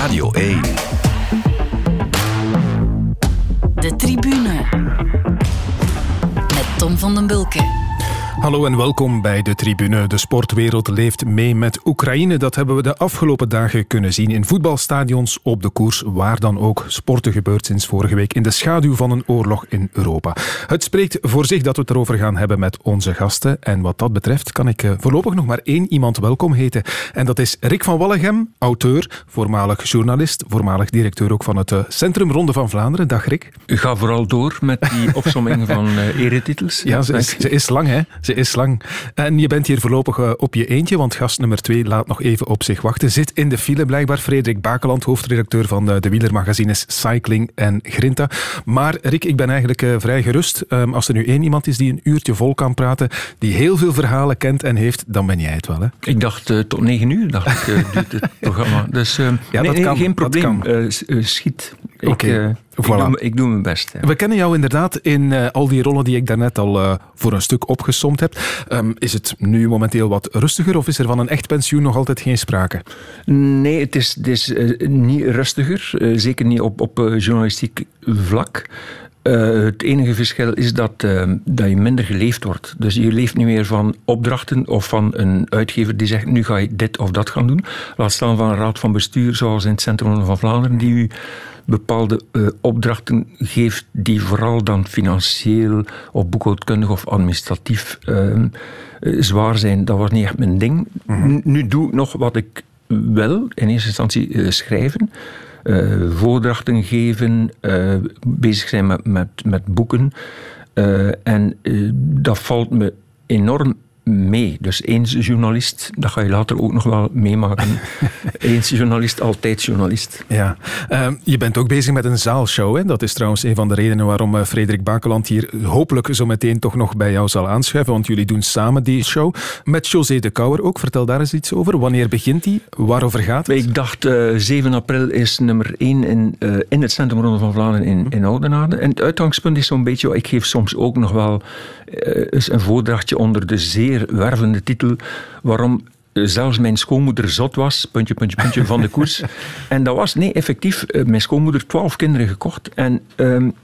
Radio 1. De tribune. Met Tom van den Bulke. Hallo en welkom bij de tribune. De sportwereld leeft mee met Oekraïne. Dat hebben we de afgelopen dagen kunnen zien in voetbalstadions, op de koers, waar dan ook. Sporten gebeurt sinds vorige week in de schaduw van een oorlog in Europa. Het spreekt voor zich dat we het erover gaan hebben met onze gasten. En wat dat betreft kan ik eh, voorlopig nog maar één iemand welkom heten. En dat is Rick van Wallegem, auteur, voormalig journalist, voormalig directeur ook van het eh, Centrum Ronde van Vlaanderen. Dag Rick. Ga vooral door met die opsomming van uh, eretitels. Ja, ze is, ze is lang hè. Ze is lang. En je bent hier voorlopig eh, op je eentje, want gast nummer twee laat nog even op zich wachten. Zit in de file blijkbaar Frederik Bakeland, hoofdredacteur van eh, de wielermagazines Cycling en Grinta. Maar Rick, ik ben eigenlijk eh, vrij gerust. Ehm, als er nu één iemand is die een uurtje vol kan praten, die heel veel verhalen kent en heeft, dan ben jij het wel. Hè? Ik dacht tot negen uur, dacht ik, programma. Dus ja, nee, dat kan, geen probleem. schiet. Ik, doe, ik, doe, mijn best. We kennen jou inderdaad in uh, al die rollen die ik daarnet al uh, voor een stuk opgesomd heb. Um, is het nu momenteel wat rustiger of is er van een echt pensioen nog altijd geen sprake? Nee, het is, het is niet rustiger. zeker niet op, op journalistiek vlak. het enige verschil is dat, dat je minder geleefd wordt. Dus je leeft niet meer van opdrachten of van een uitgever die zegt nu ga je dit of dat gaan doen. Laat staan van een raad van bestuur zoals in het Centrum van Vlaanderen die u bepaalde uh, opdrachten geeft die vooral dan financieel of boekhoudkundig of administratief uh, zwaar zijn. Dat was niet echt mijn ding. Mm Nu doe ik nog wat ik wil, in eerste instantie uh, schrijven. voordrachten geven, bezig zijn met, met, met boeken. en dat valt me enorm mee. Dus eens journalist, dat ga je later ook nog wel meemaken. eens journalist, altijd journalist. Ja. Uh, je bent ook bezig met een zaalshow. Hè? Dat is trouwens een van de redenen waarom uh, Frederik Bakeland hier hopelijk zo meteen toch nog bij jou zal aanschuiven. Want jullie doen samen die show. Met José de Kouwer ook. Vertel daar eens iets over. Wanneer begint die? Waarover gaat het? Ik dacht uh, eh, 7 april is nummer 1 in, uh, in het Centrum Ronde van Vlaanderen in, in Oudenaarde. En het uitgangspunt is zo'n beetje... Ik geef soms ook nog wel een voordrachtje onder de zeer wervende titel waarom eh, zelfs mijn schoonmoeder zot was, puntje, puntje, puntje, van de koers. En dat was, nee, effectief, eh, mijn schoonmoeder twaalf kinderen gekocht. En um,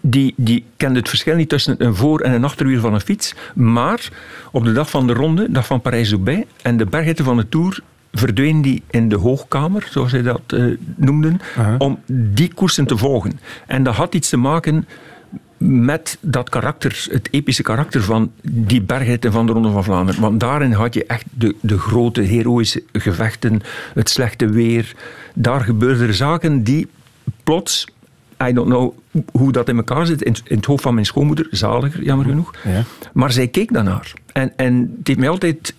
die, die kende het verschil niet tussen een voor- en een achterwiel van een fiets. Maar op de dag van de ronde, dag van Parijs-Roubaix, en de berghitte van de Tour, verdween die in de hoogkamer, zoals zij dat uh, noemden, om die koersen te volgen. En dat had iets te maken met dat karakter, het epische karakter van die bergheden van de Ronde van Vlaanderen. Want daarin had je echt de, de grote heroïsche gevechten, het slechte weer. Daar gebeurden er zaken die plots I don't know hoe dat in elkaar zit. In, in het hoofd van mijn schoonmoeder, zaliger, jammer genoeg. Ja. Maar zij keek daarnaar. En, en het heeft mij altijd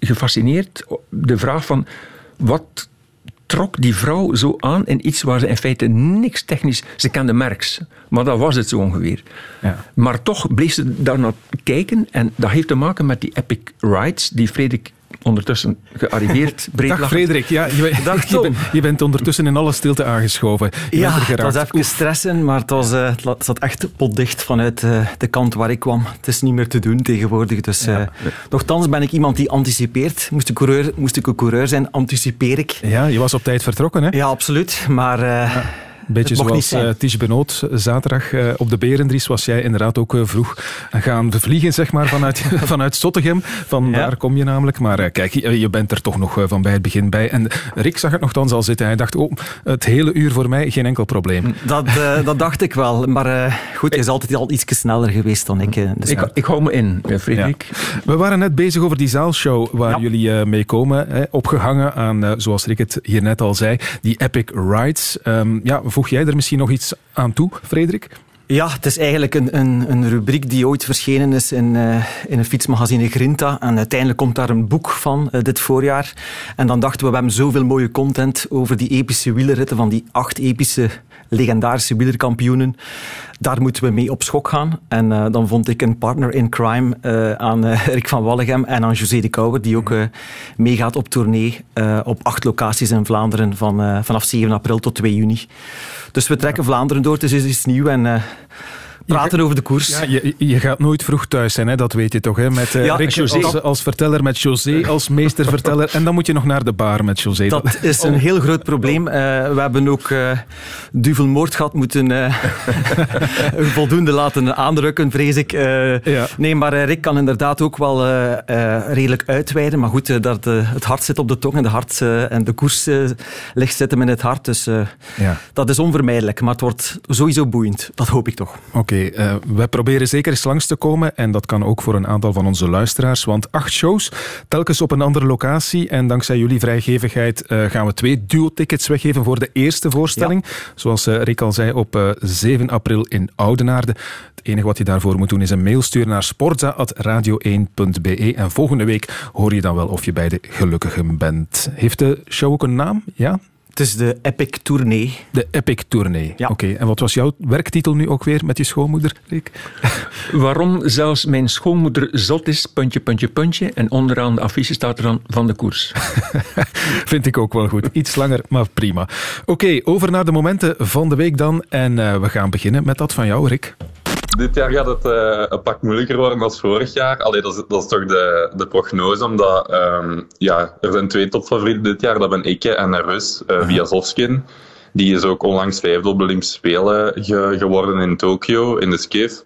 gefascineerd, de vraag van... Wat trok die vrouw zo aan in iets waar ze in feite niks technisch... Ze kende Merks, maar dat was het zo ongeveer. Ja. Maar toch bleef ze daar naar kijken en dat heeft te maken met die epic rides die Frederik ondertussen gearriveerd. Dag Frederik, ja, je, Dag, je, bent, je, bent ondertussen in alle stilte aangeschoven. ja, het was even stressen, maar het, was, uh, het zat echt potdicht vanuit uh, de kant waar ik kwam. Het is niet meer te doen tegenwoordig. Dus, ja. uh, nochtans ben ik iemand die anticipeert. Moest ik, coureur, moest ik een coureur zijn, anticipeer ik. Ja, je was op tijd vertrokken, hè? Ja, absoluut. Maar... Ja. Beetje zoals uh, Ties Benoot zaterdag uh, op de Berendries was jij inderdaad ook uh, vroeg gaan vliegen zeg maar, vanuit, vanuit Sottegem. Van ja. daar kom je namelijk. Maar kijk, je, je, bent er toch nog van bij het begin bij. En Rick zag het nogthans al zitten. Hij dacht, oh, het hele uur voor mij, geen enkel probleem. Dat, dat dacht ik wel. Maar goed, hij is altijd al iets sneller geweest dan ik. Dus ik, ik hou me in, Frederik. Ja. We waren net bezig over die zaalshow waar jullie mee komen. Hè, opgehangen aan, zoals Rick het hier net al zei, die epic rides. Um, ja, voeg jij er misschien nog iets aan toe, Frederik? Ja, het is eigenlijk een, een, een rubriek die ooit verschenen is in, uh, in een fietsmagazine Grinta. En uiteindelijk komt daar een boek van uh, dit voorjaar. En dan dachten we, we hebben zoveel mooie content over die epische wielerritten van die acht epische legendarische wielerkampioenen. Daar moeten we mee op schok gaan. En uh, dan vond ik een partner in crime uh, aan uh, Rick van Wallegem en aan José de Kouwer, die ook meegaat op tournee op acht locaties in Vlaanderen van, vanaf 7 april tot 2 juni. Dus we trekken Vlaanderen door, het is iets nieuws en praten over de koers. Ja, je, je, gaat nooit vroeg thuis zijn, hè? dat weet je toch? Hè? Met uh, ja, Rick als, als, verteller, met José als meesterverteller. en dan moet je nog naar de bar met José. Dat is een heel groot probleem. Uh, we hebben ook uh, Duvel Moordgat moeten voldoende laten aandrukken, vrees ik. Ja. Nee, maar Rick kan inderdaad ook wel redelijk uitweiden. Maar goed, dat, het hart zit op de tong en de, hart, en de koers ligt zitten in het hart. Dus ja. dat is onvermijdelijk. Maar het wordt sowieso boeiend. Dat hoop ik toch. Oké, okay, we proberen zeker eens langs te komen. En dat kan ook voor een aantal van onze luisteraars. Want acht shows, telkens op een andere locatie. En dankzij jullie vrijgevigheid uh, gaan we twee duo-tickets weggeven voor de eerste voorstelling. Zoals uh, Rick al zei, op uh, eh, 7 april in Oudenaarde. Het enige wat je daarvoor moet doen is een mail sturen naar sportza.radio1.be. En volgende week hoor je dan wel of je bij de gelukkigen bent. Heeft de show ook een naam? Ja? Het is de Epic Tournee. De Epic Tournee. Ja. Oké, en wat was jouw werktitel nu ook weer met je schoonmoeder, Rick? Waarom zelfs mijn schoonmoeder zot is, puntje, puntje, puntje. En onderaan de affiche staat er dan van de koers. Vind ik ook wel goed. Iets langer, maar prima. Oké, over naar de momenten van de week dan. En uh, we gaan beginnen met dat van jou, Rick dit jaar gaat het uh, een pak moeilijker worden dan vorig jaar. Allee, dat, is, dat is toch de, de prognose, omdat um, ja, er zijn twee topfavorieten dit jaar. Dat ben ik en Rus, uh. Die is ook onlangs vijfde op de Olympische Spelen ge, geworden in Tokio, in de skif.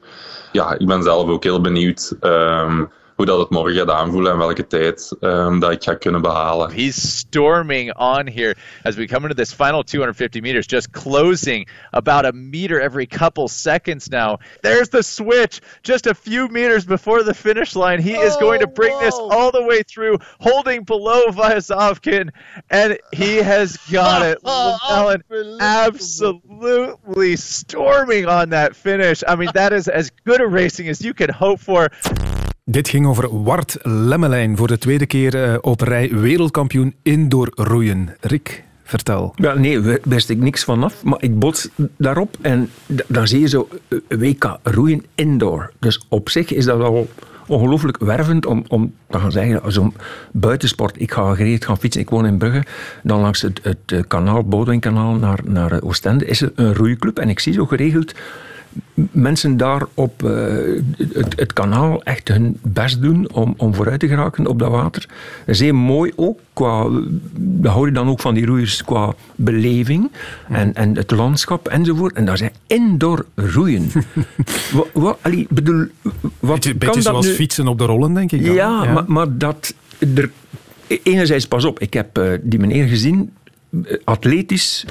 Ja, ik ben zelf ook heel benieuwd. Um, hoe dat het morgen gaat aanvoelen en welke tijd um, dat ik ga kunnen behalen. He's storming on here as we come into this final 250 meters, just closing about a meter every couple seconds now. There's the switch, just a few meters before the finish line. He oh, is going to bring whoa. this all the way through, holding below Vyazovkin, and he has got it. Allen absolutely storming on that finish. I mean, that is as good a racing as you could hope for. Dit ging over Wart Lemmelijn, voor de tweede keer eh, op rij wereldkampioen indoor roeien. Rick, vertel. Ja, nee, wist ik niks vanaf, maar ik bots daarop en dan zie je zo eh, WK roeien indoor. Dus op zich is dat al ongelooflijk wervend om, om te gaan zeggen, zo'n buitensport, ik ga gereed gaan fietsen, ik woon in Brugge, dan langs het, het eh, kanaal, naar, naar Oostende, is er een roeiclub en ik zie zo geregeld mensen daar op uh, het, het, kanaal echt hun best doen om, om vooruit te geraken op dat water. Dat is heel mooi ook. Qua, dat hou je dan ook van die roeiers qua beleving en, en het landschap enzovoort. En daar zijn indoor roeien. wat, wat, allee, bedoel, wat beetje, beetje zoals nu? fietsen op de rollen, denk ik. Dan. Ja, ja. Maar, maar, dat... Er, enerzijds, pas op, ik heb uh, die meneer gezien, uh, atletisch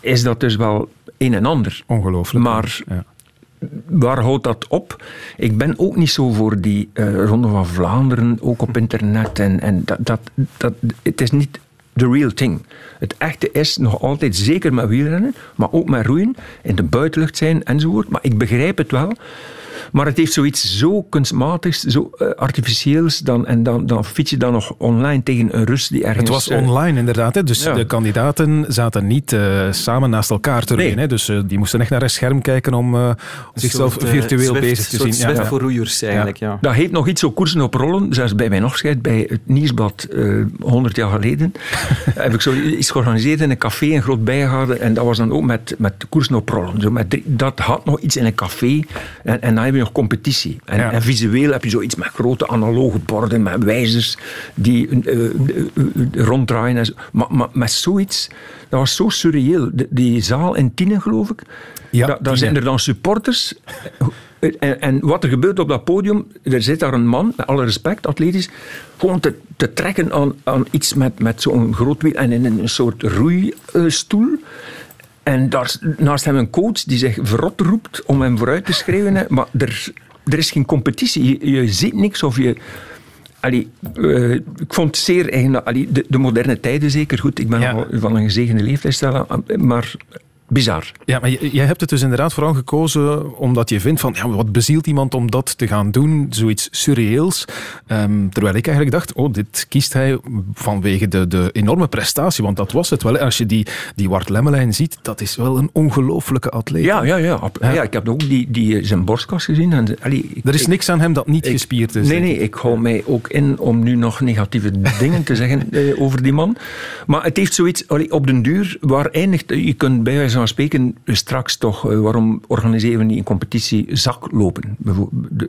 is dat dus wel een en ander. Ongelooflijk. Maar ja. Waar houdt dat op? Ik ben ook niet zo voor die uh, Ronde van Vlaanderen, ook op internet. En, en dat, dat, dat, het is niet the real thing. Het echte is nog altijd, zeker met wielrennen, maar ook met roeien, in de buitenlucht zijn enzovoort. Maar ik begrijp het wel. Maar het heeft zoiets zo kunstmatigs, zo uh, artificieels. Dan, en dan, dan fiets je dan nog online tegen een Rus die ergens... Het was uh, online inderdaad. Hè? Dus ja. de kandidaten zaten niet uh, samen naast elkaar te. Nee. Hè? Dus die moesten echt naar een scherm kijken om zichzelf soort, virtueel Zwift, bezig te zien. Zwift ja, voor roeiers eigenlijk, ja. Dat heet nog iets zo koersen op rollen. Zelfs bij mijn afscheid bij het Nieuwsblad 100 jaar geleden heb ik zo iets georganiseerd in een café, een groot bijgehouden. En dat was dan ook met, met koersen op rollen. Zo met, dat had nog iets in een café. En, en dan heb nog competitie. En, ja. en, visueel heb je zoiets met grote analoge borden, met wijzers die uh, uh, ronddraaien. En zo. Maar, maar met zoiets, dat was zo surreëel. De, die zaal in Tienen, geloof ik, ja, da, daar zijn er dan supporters. En, en, wat er gebeurt op dat podium, er zit daar een man, met alle respect, atletisch, gewoon te, te trekken aan, aan iets met, met zo'n groot wiel en in een soort roeistoel. En daar, naast hem een coach die zich verrot roept om hem vooruit te schrijven. Maar er, er is geen competitie. Je, je ziet niks of je... Allee, uh, ik vond het zeer eigen. Allee, de, de, moderne tijden zeker goed. Ik ben ja. van een gezegende leeftijd, maar bizar. Ja, maar jij hebt het dus inderdaad vooral gekozen omdat je vindt van, ja, wat bezielt iemand om dat te gaan doen? Zoiets surreëels. Um, terwijl ik eigenlijk dacht, oh, dit kiest hij vanwege de, de enorme prestatie, want dat was het wel. Als je die, die Wart Lemmelijn ziet, dat is wel een ongelofelijke atleet. Ja, ja, ja, ja. ja. ik heb ook die, die, zijn borstkas gezien. En, allee, ik, er is niks aan hem dat niet ik, gespierd is. Nee, nee, ik hou mij ook in om nu nog negatieve dingen te zeggen eh, over die man. Maar het heeft zoiets, allee, op den duur, waar eindigt, je kunt bij wijze van spreken, straks toch, waarom organiseren we niet een competitie zaklopen?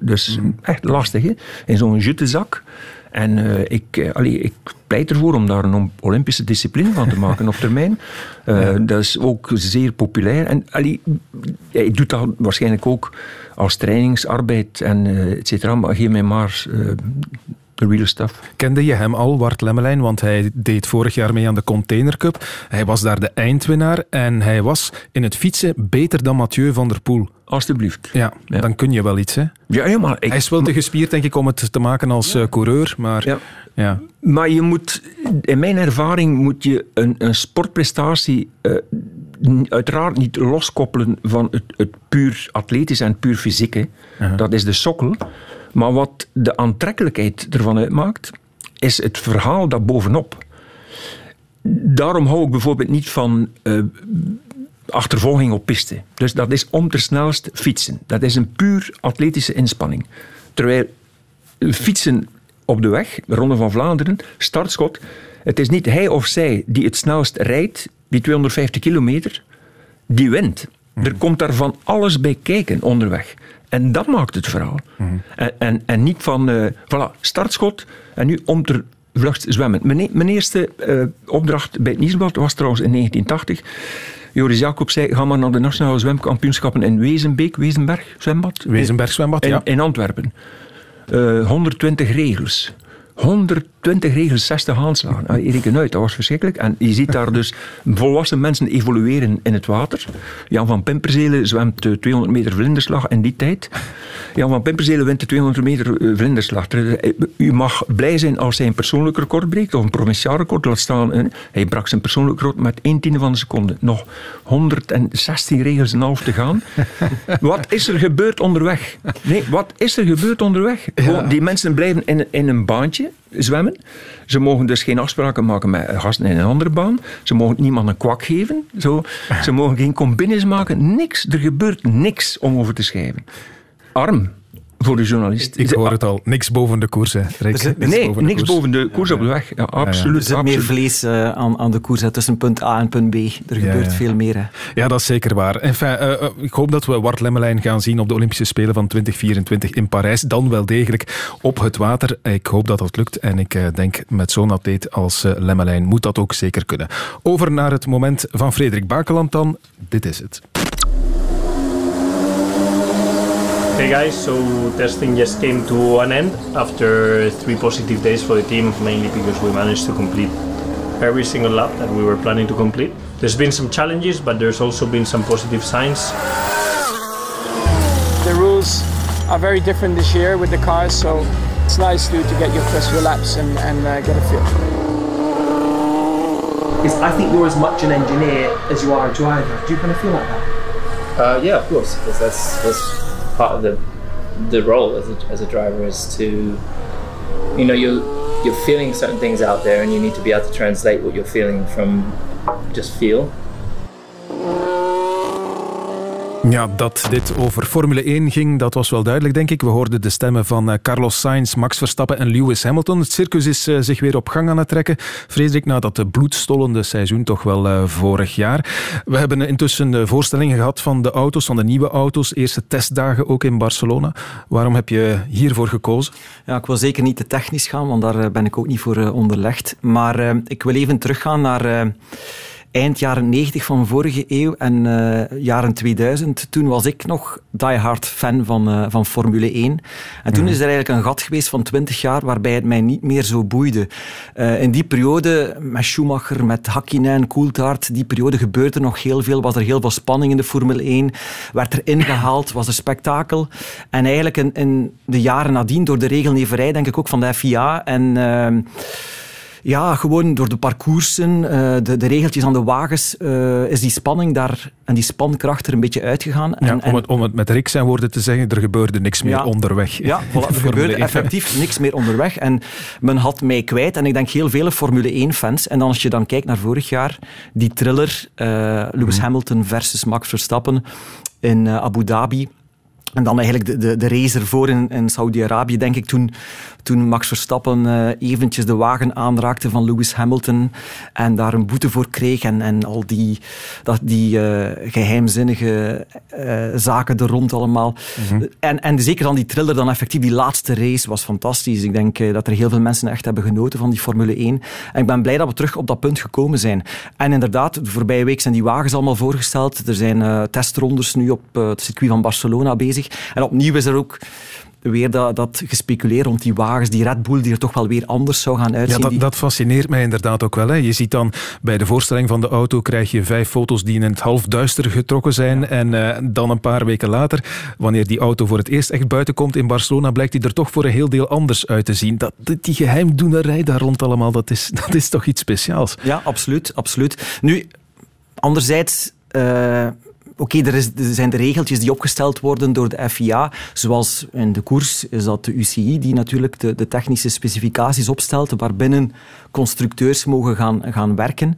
Dus mm. echt lastig, hè? In zo'n juttezak. En uh, ik, uh, allee, ik pleit ervoor om daar een Olympische discipline van te maken op termijn. Uh, Dat is ook zeer populair. En allee, hij doet dat waarschijnlijk ook als trainingsarbeid en et cetera. Maar geef mij maar real stuff. Kende je hem al, Wart Lemmelijn? Want hij deed vorig jaar mee aan de Container Cup. Hij was daar de eindwinnaar en hij was in het fietsen beter dan Mathieu van der Poel. Alsjeblieft. Ja, ja, dan kun je wel iets, hè? Ja, ja maar... Ik, hij is wel te gespierd, denk ik, om het te maken als ja. coureur, maar... Ja. ja. Maar je moet... In mijn ervaring moet je een, een sportprestatie... Uh, uiteraard niet loskoppelen van het, het puur atletisch en puur fysieke. Uh -huh. Dat is de sokkel. Maar wat de aantrekkelijkheid ervan uitmaakt, is het verhaal dat bovenop. Daarom hou ik bijvoorbeeld niet van uh, achtervolging op piste. Dus dat is om te snelst fietsen. Dat is een puur atletische inspanning. Terwijl fietsen op de weg, de Ronde van Vlaanderen, startschot, het is niet hij of zij die het snelst rijdt, die 250 kilometer, die wint. Er komt daar van alles bij kijken onderweg. En dat maakt het verhaal. Mm. En, en, en, niet van, uh, voilà, startschot en nu om ter vlucht zwemmen. Mijn, e-, mijn eerste uh, opdracht bij het Nieuwsblad was trouwens in 1980. Joris Jacob zei, ga maar naar de nationale zwemkampioenschappen in Wezenbeek, Wezenberg zwembad. Wezenberg zwembad, in, ja. In Antwerpen. Uh, 120 regels. 120 regels, 60 aanslagen. Ah, Erik uit, dat was verschrikkelijk. En je ziet daar dus volwassen mensen evolueren in het water. Jan van Pimperzelen zwemt 200 meter vlinderslag in die tijd. Jan van Pimperzelen wint de 200 meter eh, vlinderslag. U mag blij zijn als hij een persoonlijk record breekt, of een provinciaal record. Laat staan, hij brak zijn persoonlijk record met 1 tiende van een seconde. Nog 116 regels en half te gaan. Wat is er gebeurd onderweg? Nee, wat is er gebeurd onderweg? Ja. Die mensen blijven in, in een baantje zwemmen. Ze mogen dus geen afspraken maken met gasten in een andere baan. Ze mogen niemand een kwak geven. Zo. Ze mogen geen combines maken. Niks. Er gebeurt niks om over te schrijven. Arm voor de journalist. Ik hoor het al. Niks boven de koers, hè. Niks nee, boven niks koers. boven de koers op de weg. Ja, absoluut. Er zit meer vlees uh, aan, aan de koers hè, tussen punt A en punt B. Er gebeurt ja, veel meer. Hè. Ja, dat is zeker waar. Enfin, uh, ik hoop dat we Wart Lemmelijn gaan zien op de Olympische Spelen van 2024 in Parijs. Dan wel degelijk op het water. Ik hoop dat dat lukt. En ik uh, denk met zo'n atleet als Lemmelijn moet dat ook zeker kunnen. Over naar het moment van Frederik Bakeland dan. Dit is het. Hey guys, so testing just came to an end after three positive days for the team, mainly because we managed to complete every single lap that we were planning to complete. There's been some challenges, but there's also been some positive signs. The rules are very different this year with the cars, so it's nice to, to get your first few laps and, and uh, get a feel. I think you're as much an engineer as you are a driver. Do you kind of feel like that? Uh, yeah, of course, because that's, that's part of the the role as a, as a driver is to you know you're you're feeling certain things out there and you need to be able to translate what you're feeling from just feel Ja, dat dit over Formule 1 ging, dat was wel duidelijk, denk ik. We hoorden de stemmen van uh, Carlos Sainz, Max Verstappen en Lewis Hamilton. Het circus is uh, zich weer op gang aan het trekken. Frederik, na dat bloedstollende seizoen toch wel uh, vorig jaar. We hebben intussen voorstellingen gehad van de auto's, van de nieuwe auto's. Eerste testdagen ook in Barcelona. Waarom heb je hiervoor gekozen? Ja, ik wil zeker niet te technisch gaan, want daar ben ik ook niet voor onderlegd. Maar ik wil even teruggaan naar eind jaren 90 van vorige eeuw en uh, jaren 2000. Toen was ik nog diehard fan van, uh, van Formule 1. En toen mm. is er eigenlijk een gat geweest van 20 jaar waarbij het mij niet meer zo boeide. Uh, in die periode, met Schumacher, met Hakkinen, Coulthard, die periode gebeurde er nog heel veel. Was er heel veel spanning in de Formule 1. Werd er ingehaald, was er spektakel. En eigenlijk in, in de jaren nadien, door de regelneverij, denk ik ook van de FIA en ja, gewoon door de parcoursen, uh, de, de, regeltjes aan de wagens, uh, is die spanning daar en die spankracht er een beetje uitgegaan. En, ja, om, het, om het met Rick zijn woorden te zeggen, er gebeurde niks meer ja, onderweg. Ja, voilà, er gebeurde effectief niks meer onderweg. En men had mij kwijt. En ik denk heel vele Formule 1-fans. En dan als je dan kijkt naar vorig jaar, die thriller, uh, Lewis mm. Hamilton versus Max Verstappen in Abu Dhabi En dan eigenlijk de, de, de race ervoor in, in Saudi-Arabië, denk ik, toen, toen Max Verstappen uh, eventjes de wagen aanraakte van Lewis Hamilton en daar een boete voor kreeg en, en al die, dat, die uh, geheimzinnige uh, zaken er rond allemaal. Mm -hmm. en, en zeker dan die thriller, dan effectief die laatste race was fantastisch. Ik denk dat er heel veel mensen echt hebben genoten van die Formule 1. En ik ben blij dat we terug op dat punt gekomen zijn. En inderdaad, de voorbije week zijn die wagens allemaal voorgesteld. Er zijn testrondes nu op het circuit van Barcelona bezig. En opnieuw is er ook weer dat, dat gespeculeer rond die wagens, die Red Bull die er toch wel weer anders zou gaan uitzien. Ja, dat, dat fascineert mij inderdaad ook wel. Hè. Je ziet dan bij de voorstelling van de auto krijg je vijf foto's die in het halfduister getrokken zijn en uh, dan een paar weken later, wanneer die auto voor het eerst echt buiten komt in Barcelona, blijkt die er toch voor een heel deel anders uit te zien. Dat, die geheimdoenerij daar rond allemaal, dat is, dat is toch iets speciaals. Ja, absoluut. absoluut. Nu, anderzijds... Uh, Oké, er, er, zijn de regeltjes die opgesteld worden door de FIA. Zoals in de koers is dat de UCI die natuurlijk de, de technische specificaties opstelt waarbinnen constructeurs mogen gaan, gaan werken.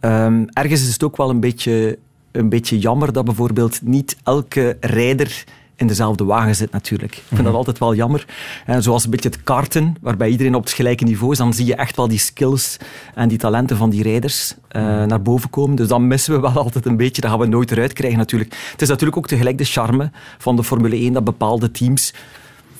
Um, ergens is het ook wel een beetje, een beetje jammer dat bijvoorbeeld niet elke rijder in dezelfde wagen zit natuurlijk. Ik vind dat mhm. altijd wel jammer. En zoals een beetje het karten, waarbij iedereen op het gelijke niveau is, dan zie je echt wel die skills en die talenten van die rijders uh, naar boven komen. Dus dan missen we wel altijd een beetje. Dat gaan we nooit eruit krijgen natuurlijk. Het is natuurlijk ook tegelijk de charme van de Formule 1 dat bepaalde teams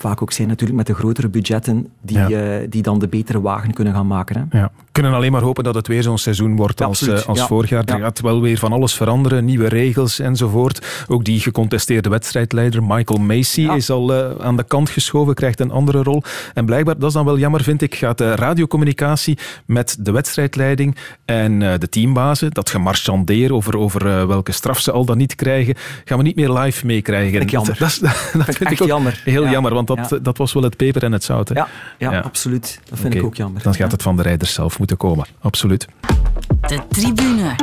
vaak ook zijn natuurlijk met de grotere budgetten die, ja. uh, die dan de betere wagen kunnen gaan maken. Hè. Ja. We kunnen alleen maar hopen dat het weer zo'n seizoen wordt ja, als, uh, als vorig jaar. Er gaat wel weer van alles veranderen, nieuwe regels enzovoort. Ook die gecontesteerde wedstrijdleider Michael Macy is al uh, aan de kant geschoven, krijgt een andere rol. En blijkbaar, dat is dan wel jammer vind ik, gaat de radiocommunicatie met de wedstrijdleiding en de teambazen, dat gemarchandeer over, over welke straf ze al dan niet krijgen, gaan we niet meer live meekrijgen. Dat, dat, vind, ik jammer. heel jammer, want dat, dat was wel het peper en het zout. Hè? Ja, ja, ja, absoluut. Dat vind okay. ik ook jammer. Dan gaat het van de rijders zelf moeten komen. Absoluut. De tribune.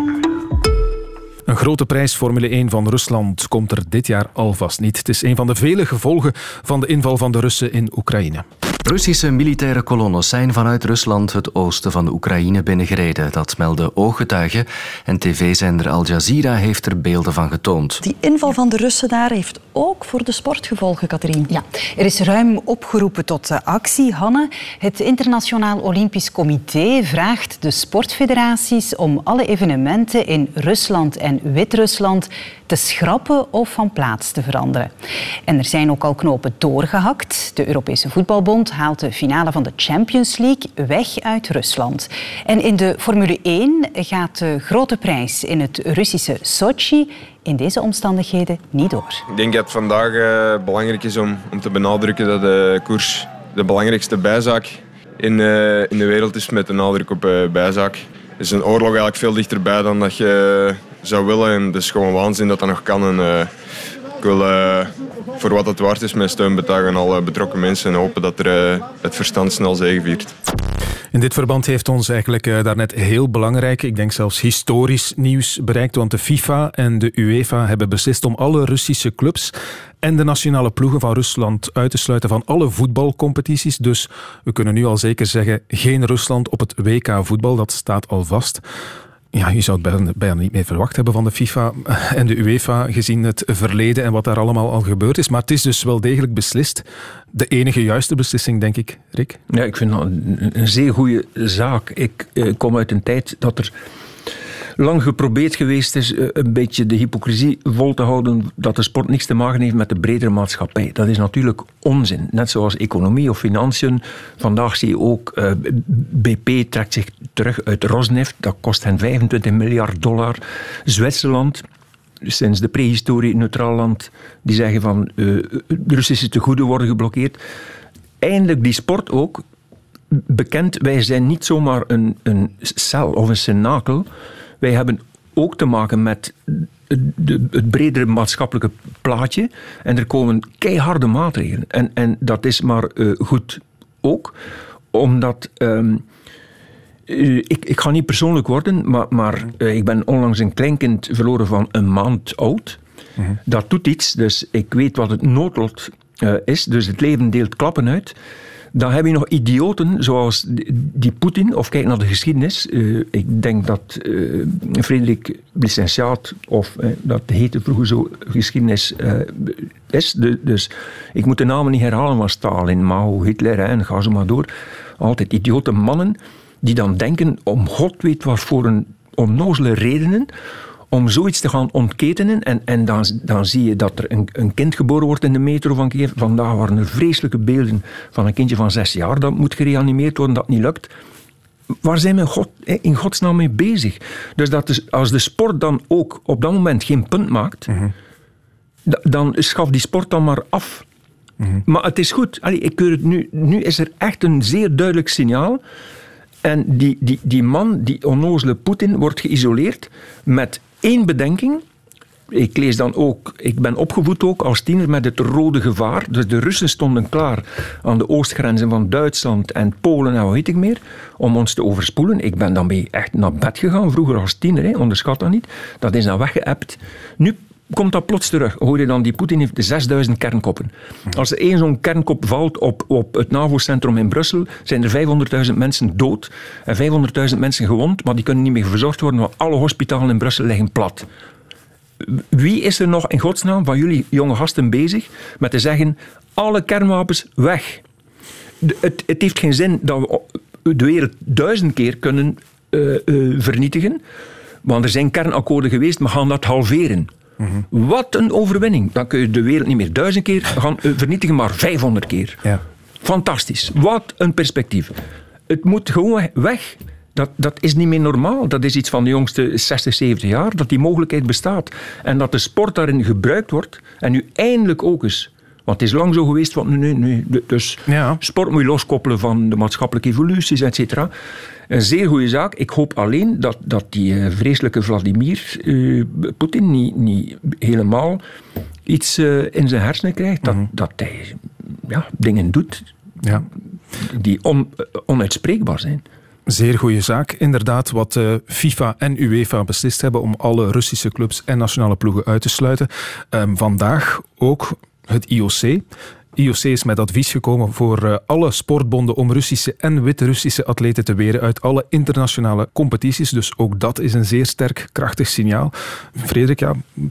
Een grote prijs Formule 1 van Rusland komt er dit jaar alvast niet. Het is een van de vele gevolgen van de inval van de Russen in Oekraïne. Russische militaire kolonnes zijn vanuit Rusland het oosten van de Oekraïne binnengereden. Dat melden ooggetuigen en tv-zender Al Jazeera heeft er beelden van getoond. Die inval van de Russen daar heeft ook voor de sport gevolgen, Katrien. Ja, er is ruim opgeroepen tot actie. Hanne, het Internationaal Olympisch Comité vraagt de sportfederaties om alle evenementen in Rusland en Wit-Rusland te schrappen of van plaats te veranderen. En er zijn ook al knopen doorgehakt. De Europese Voetbalbond haalt de finale van de Champions League weg uit Rusland. En in de Formule 1 gaat de grote prijs in het Russische Sochi in deze omstandigheden niet door. Ik denk dat het vandaag uh, belangrijk is om, om te benadrukken dat de koers de belangrijkste bijzaak in, uh, in de wereld is met de nadruk op uh, bijzaak. Is een oorlog eigenlijk veel dichterbij dan dat je zou willen. En het is gewoon waanzin dat dat nog kan. En, wil uh, voor wat het waard is mijn steun betuigen aan alle betrokken mensen en hopen dat er, uh, het verstand snel zegeviert. In dit verband heeft ons eigenlijk uh, daarnet heel belangrijk, ik denk zelfs historisch nieuws bereikt, want de FIFA en de UEFA hebben beslist om alle Russische clubs en de nationale ploegen van Rusland uit te sluiten van alle voetbalcompetities. Dus we kunnen nu al zeker zeggen, geen Rusland op het WK voetbal, dat staat al vast ja, je zou het bijna, niet meer verwacht hebben van de FIFA en de UEFA, gezien het verleden en wat daar allemaal al gebeurd is. Maar het is dus wel degelijk beslist. De enige juiste beslissing, denk ik, Rick. Ja, ik vind dat een, een zeer goede zaak. Ik eh, kom uit een tijd dat er lang geprobeerd geweest is eh, een beetje de hypocrisie vol te houden dat de sport niks te maken heeft met de bredere maatschappij. Dat is natuurlijk onzin. Net zoals economie of financiën. Vandaag zie je ook, eh, BP trekt zich terug uit Rosneft. Dat kost hen 25 miljard dollar. Zwitserland sinds de prehistorie neutraal land, die zeggen van uh, de Russische tegoeden worden geblokkeerd. Eindelijk die sport ook bekend, wij zijn niet zomaar een, een cel of een cenakel. Wij hebben ook te maken met de, het bredere maatschappelijke plaatje. En er komen keiharde maatregelen. En, en dat is maar uh, goed ook, omdat. Um, ik, ik, ga niet persoonlijk worden, maar, maar uh, ik ben onlangs een kleinkind verloren van een maand oud. Mhm. -huh. Dat doet iets, dus ik weet wat het noodlot is. Dus het leven deelt klappen uit. Dan heb je nog idioten zoals die Poetin, of kijk naar de geschiedenis. Uh, ik denk dat uh, Frederik Licentiaat, of uh, dat heette vroeger zo, geschiedenis is. Dus ik moet de namen niet herhalen van Stalin, Mao, Hitler en ga zo maar door. Altijd idiote mannen die dan denken, om god weet wat voor een onnozele redenen, om zoiets te gaan ontketenen. En, en dan, dan zie je dat er een, een kind geboren wordt in de metro van Kiev. Vandaag waren er vreselijke beelden van een kindje van zes jaar dat moet gereanimeerd worden, dat niet lukt. Waar zijn we God, in godsnaam mee bezig? Dus dat als de sport dan ook op dat moment geen punt maakt, mhm. dan schaf die sport dan maar af. Mhm. Maar het is goed. Allee, ik keur het nu, nu is er echt een zeer duidelijk signaal. En die, die, die man, die onnozele Poetin, wordt geïsoleerd met één bedenking. Ik lees dan ook, ik ben opgevoed ook als tiener met het rode gevaar. Dus de Russen stonden klaar aan de oostgrenzen van Duitsland en Polen en wat weet ik meer, om ons te overspoelen. Ik ben dan mee echt naar bed gegaan, vroeger als tiener, hè, onderschat dat niet. Dat is dan weggeëpt. Nu komt dat plots terug. Hoor je dan, die Poetin heeft 6000 kernkoppen. Als er één zo'n kernkop valt op, op het NAVO-centrum in Brussel, zijn er 500.000 mensen dood en 500.000 mensen gewond, maar die kunnen niet meer verzorgd worden, want alle hospitalen in Brussel liggen plat. Wie is er nog in godsnaam van jullie jonge gasten bezig met te zeggen, alle kernwapens weg? het, het, heeft geen zin dat we de wereld duizend keer kunnen uh, uh, vernietigen, want er zijn kernakkoorden geweest, we gaan dat halveren. Wat een overwinning. Dan kun je de wereld niet meer duizend keer gaan eh, vernietigen, maar 500 keer. Ja. Fantastisch. Wat een perspectief. Het moet gewoon weg. Dat, dat is niet meer normaal. Dat is iets van de jongste 60, 70 jaar, dat die mogelijkheid bestaat. En dat de sport daarin gebruikt wordt. En nu eindelijk ook eens want het is lang zo geweest, want nu, nu, dus ja. sport moet je loskoppelen van de maatschappelijke evoluties, et cetera. Een zeer goede zaak. Ik hoop alleen dat, dat die eh, vreselijke Vladimir uh, Poetin niet, niet helemaal iets uh, in zijn hersenen krijgt. Dat, mm dat hij ja, dingen doet ja. die on, onuitspreekbaar zijn. Zeer goede zaak. Inderdaad, wat FIFA en UEFA beslist hebben om alle Russische clubs en nationale ploegen uit te sluiten. Um, vandaag ook het IOC. IOC is met advies gekomen voor uh, alle sportbonden om Russische en Wit-Russische atleten te weren uit alle internationale competities. Dus ook dat is een zeer sterk, krachtig signaal. Frederik,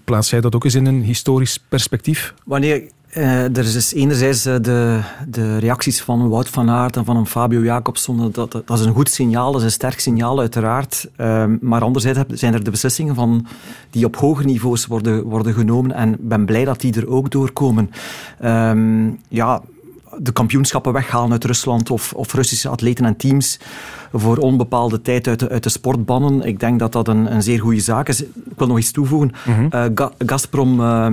plaats jij dat ook eens in een historisch perspectief? Wanneer er is dus enerzijds uh, de, de reacties van Wout van Aert en van een Fabio Jacobson. Dat, dat, is een goed signaal, dat is een sterk signaal uiteraard. Uh, maar anderzijds zijn er de beslissingen van, die op hoger niveaus worden, worden genomen. En ik ben blij dat die er ook doorkomen. Ehm, ja, de kampioenschappen weghalen uit Rusland of, of Russische atleten en teams voor onbepaalde tijd uit de, uit de sport bannen. Ik denk dat dat een, een zeer goede zaak is. Ik wil nog iets toevoegen. Mm Gazprom uh,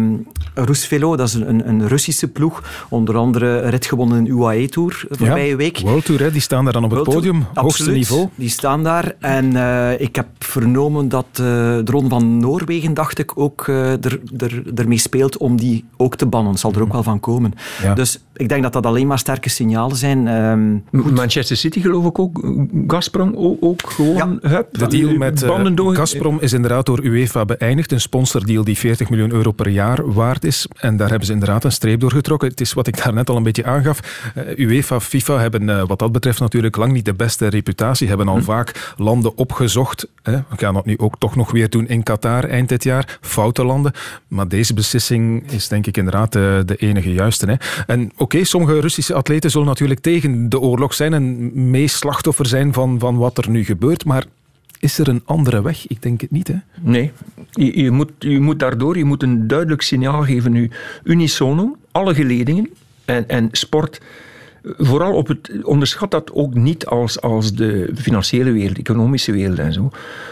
Rusvelo, dat is een, een Russische ploeg. Onder andere rit gewonnen in UAE Tour voorbije ja, week. World Tour, hè, die staan daar dan op het podium. hoogste niveau. Die staan daar. En uh, ik heb vernomen dat uh, de Ron van Noorwegen, dacht ik, ook er, er, ermee speelt om die ook te bannen. Zal er ook mhm. wel van komen. Ja. Dus ik denk dat dat alleen maar sterke signalen zijn. Um, Manchester City geloof ik ook Gazprom ook gewoon... Ja, de deal met uh, Gazprom is inderdaad door UEFA beëindigd. Een sponsordeal die 40 miljoen euro per jaar waard is. En daar hebben ze inderdaad een streep door getrokken. Het is wat ik daar net al een beetje aangaf. Uh, UEFA, FIFA hebben uh, wat dat betreft natuurlijk lang niet de beste reputatie. Hebben al hm. vaak landen opgezocht. Hè. We gaan dat nu ook toch nog weer doen in Qatar eind dit jaar. Foute landen. Maar deze beslissing is denk ik inderdaad de enige juiste. Hè. En oké, sommige Russische atleten zullen natuurlijk tegen de oorlog zijn en mee slachtoffer van, van wat er nu gebeurt. Maar is er een andere weg? Ik denk het niet. Hè? Nee, je, moet, je moet daardoor je moet een duidelijk signaal geven nu. Unisono, alle geledingen en, en sport. Vooral op het, onderschat dat ook niet als, als de financiële wereld, economische wereld en zo.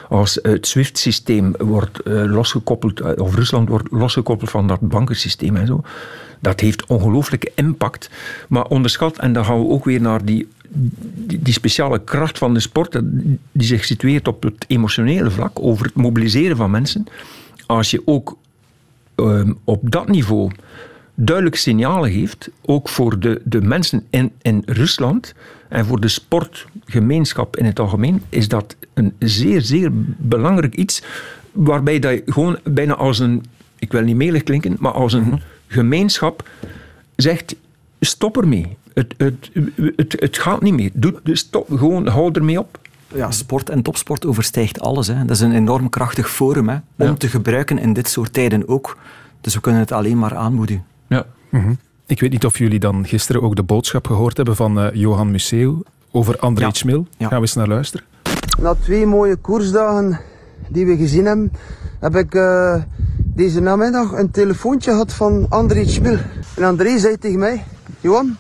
Als het SWIFT-systeem wordt uh, losgekoppeld, eh, of Rusland wordt losgekoppeld van dat bankensysteem en zo. Dat heeft ongelooflijke impact. Maar onderschat, en dan gaan we ook weer naar die die, speciale kracht van de sport, die zich situeert op het emotionele vlak, over het mobiliseren van mensen. Als je ook ehm, op dat niveau duidelijk signalen geeft, ook voor de, de mensen in, in Rusland en voor de sportgemeenschap in het algemeen, is dat een zeer, zeer belangrijk iets waarbij dat je gewoon bijna als een, ik wil niet melig klinken, maar als een mhm. gemeenschap zegt, stop ermee. Het, het, het, het gaat niet meer. Doe, dus stop, gewoon hou ermee op. Ja, sport en topsport overstijgt alles. Hè. Dat is een enorm krachtig forum hè, om Ja. te gebruiken in dit soort tijden ook. Dus we kunnen het alleen maar aanmoedigen. Ja. Mhm. Ik weet niet of jullie dan gisteren ook de boodschap gehoord hebben van eh, Johan Museeuw over André Ja. Schmil. Ja. Gaan we eens naar luisteren. Na twee mooie koersdagen die we gezien hebben, heb ik eh, deze namiddag een telefoontje gehad van André Schmil. En André zei tegen mij, Johan,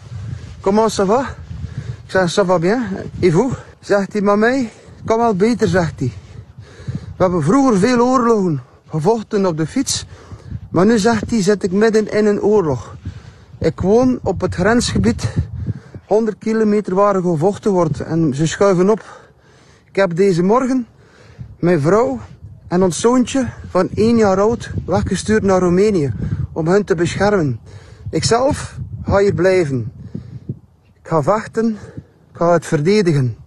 comment ça va? Ik zeg, ça va bien. Et? Zegt hij, maar mij kan wel beter, zegt hij. We hebben vroeger veel oorlogen gevochten op de fiets, maar nu zegt hij, zit ik midden in een oorlog. Ik woon op het grensgebied, 100 kilometer waar gevochten wordt en ze schuiven op. Ik heb deze morgen mijn vrouw en ons zoontje van één jaar oud weggestuurd naar Roemenië om hen te beschermen. Ikzelf ga hier blijven. Ik ga vechten, ik ga het verdedigen.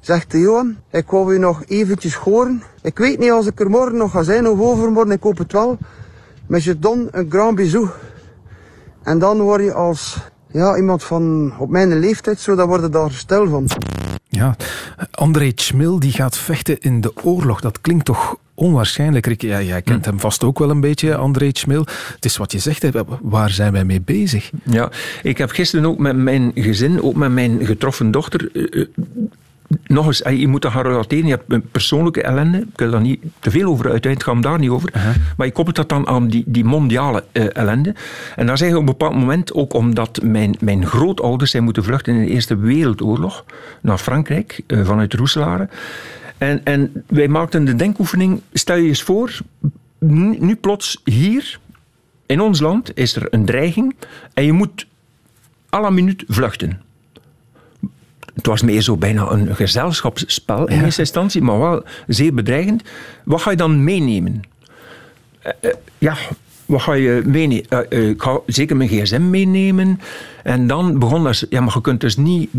Zegt de Johan, ik wou u nog eventjes horen. Ik weet niet als ik er morgen nog ga zijn of overmorgen, ik hoop het wel. Je dan een grand bisou. En dan word je als ja, iemand van op mijn leeftijd, zo, dan word je daar stil van. Ja, André Schmil die gaat vechten in de oorlog. Dat klinkt toch onwaarschijnlijk. Rick, ja, jij kent hem vast ook wel een beetje, André Schmil. Het is wat je zegt, waar zijn wij mee bezig? Ja, ik heb gisteren ook met mijn gezin, ook met mijn getroffen dochter, eh, eh, nog eens, je moet dat gaan relateren. Je hebt een persoonlijke ellende. Ik wil daar niet te veel over uiteindelijk, het gaat hem daar niet over. Maar je koppelt dat dan aan die, die mondiale eh, ellende. En daar zeg je op een bepaald moment, ook omdat mijn, mijn grootouders zijn moeten vluchten in de Eerste Wereldoorlog naar Frankrijk, eh, vanuit Roeselare. En, en wij maakten de denkoefening, stel je eens voor, nu, nu plots hier, in ons land, is er een dreiging en je moet à la minuut vluchten. Het was meer zo bijna een gezelschapsspel in eerste instantie, maar wel zeer bedreigend. Wat ga je dan meenemen? Eh, eh, ja, wat ga je meenemen? Eh, ik ga zeker mijn gsm meenemen. En dan begon dat... Ja, maar je kunt dus niet...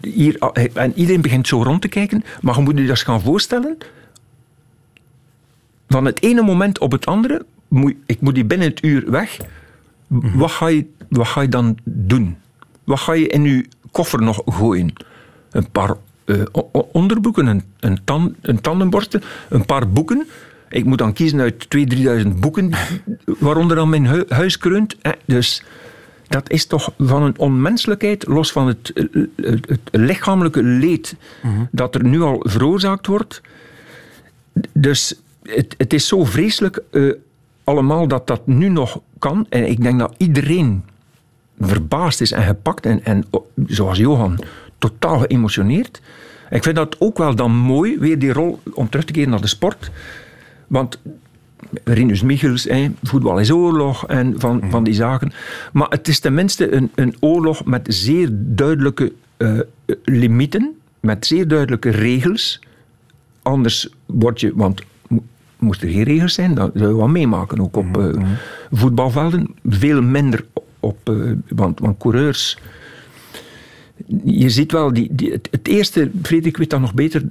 hier, en iedereen begint zo rond te kijken, maar je moet je dat eens gaan voorstellen. Van het ene moment op het andere, moet, ik moet hier binnen het uur weg. Wat, ga je, wat ga je dan doen? Wat ga je in je koffer nog gooien? Een paar eh, o- o- onderbroeken, een, een, tan, een tandenborstel, een paar boeken. Ik moet dan kiezen uit 2.000, 3.000 boeken, waaronder dan mijn hu- huis kreunt. Eh, Dus dat is toch van een onmenselijkheid, los van het, eh, het, het lichamelijke leed dat er nu al veroorzaakt wordt. Dus het, het is zo vreselijk eh, allemaal dat dat nu nog kan. En ik denk dat iedereen verbaasd is en gepakt en, en zoals Johan, totaal geëmotioneerd. Ik vind dat ook wel dan mooi, weer die rol, om terug te keren naar de sport. Want Rinus Michels, hè, voetbal is oorlog en van, van die zaken. Maar het is tenminste een, een oorlog met zeer duidelijke eh, limieten, met zeer duidelijke regels. Anders word je, want mo- moest er geen regels zijn, dan zou je wat meemaken. Ook op eh, voetbalvelden. Veel minder op, eh, want, want coureurs. Je ziet wel, die, die, het, eerste, Frederik weet dat nog beter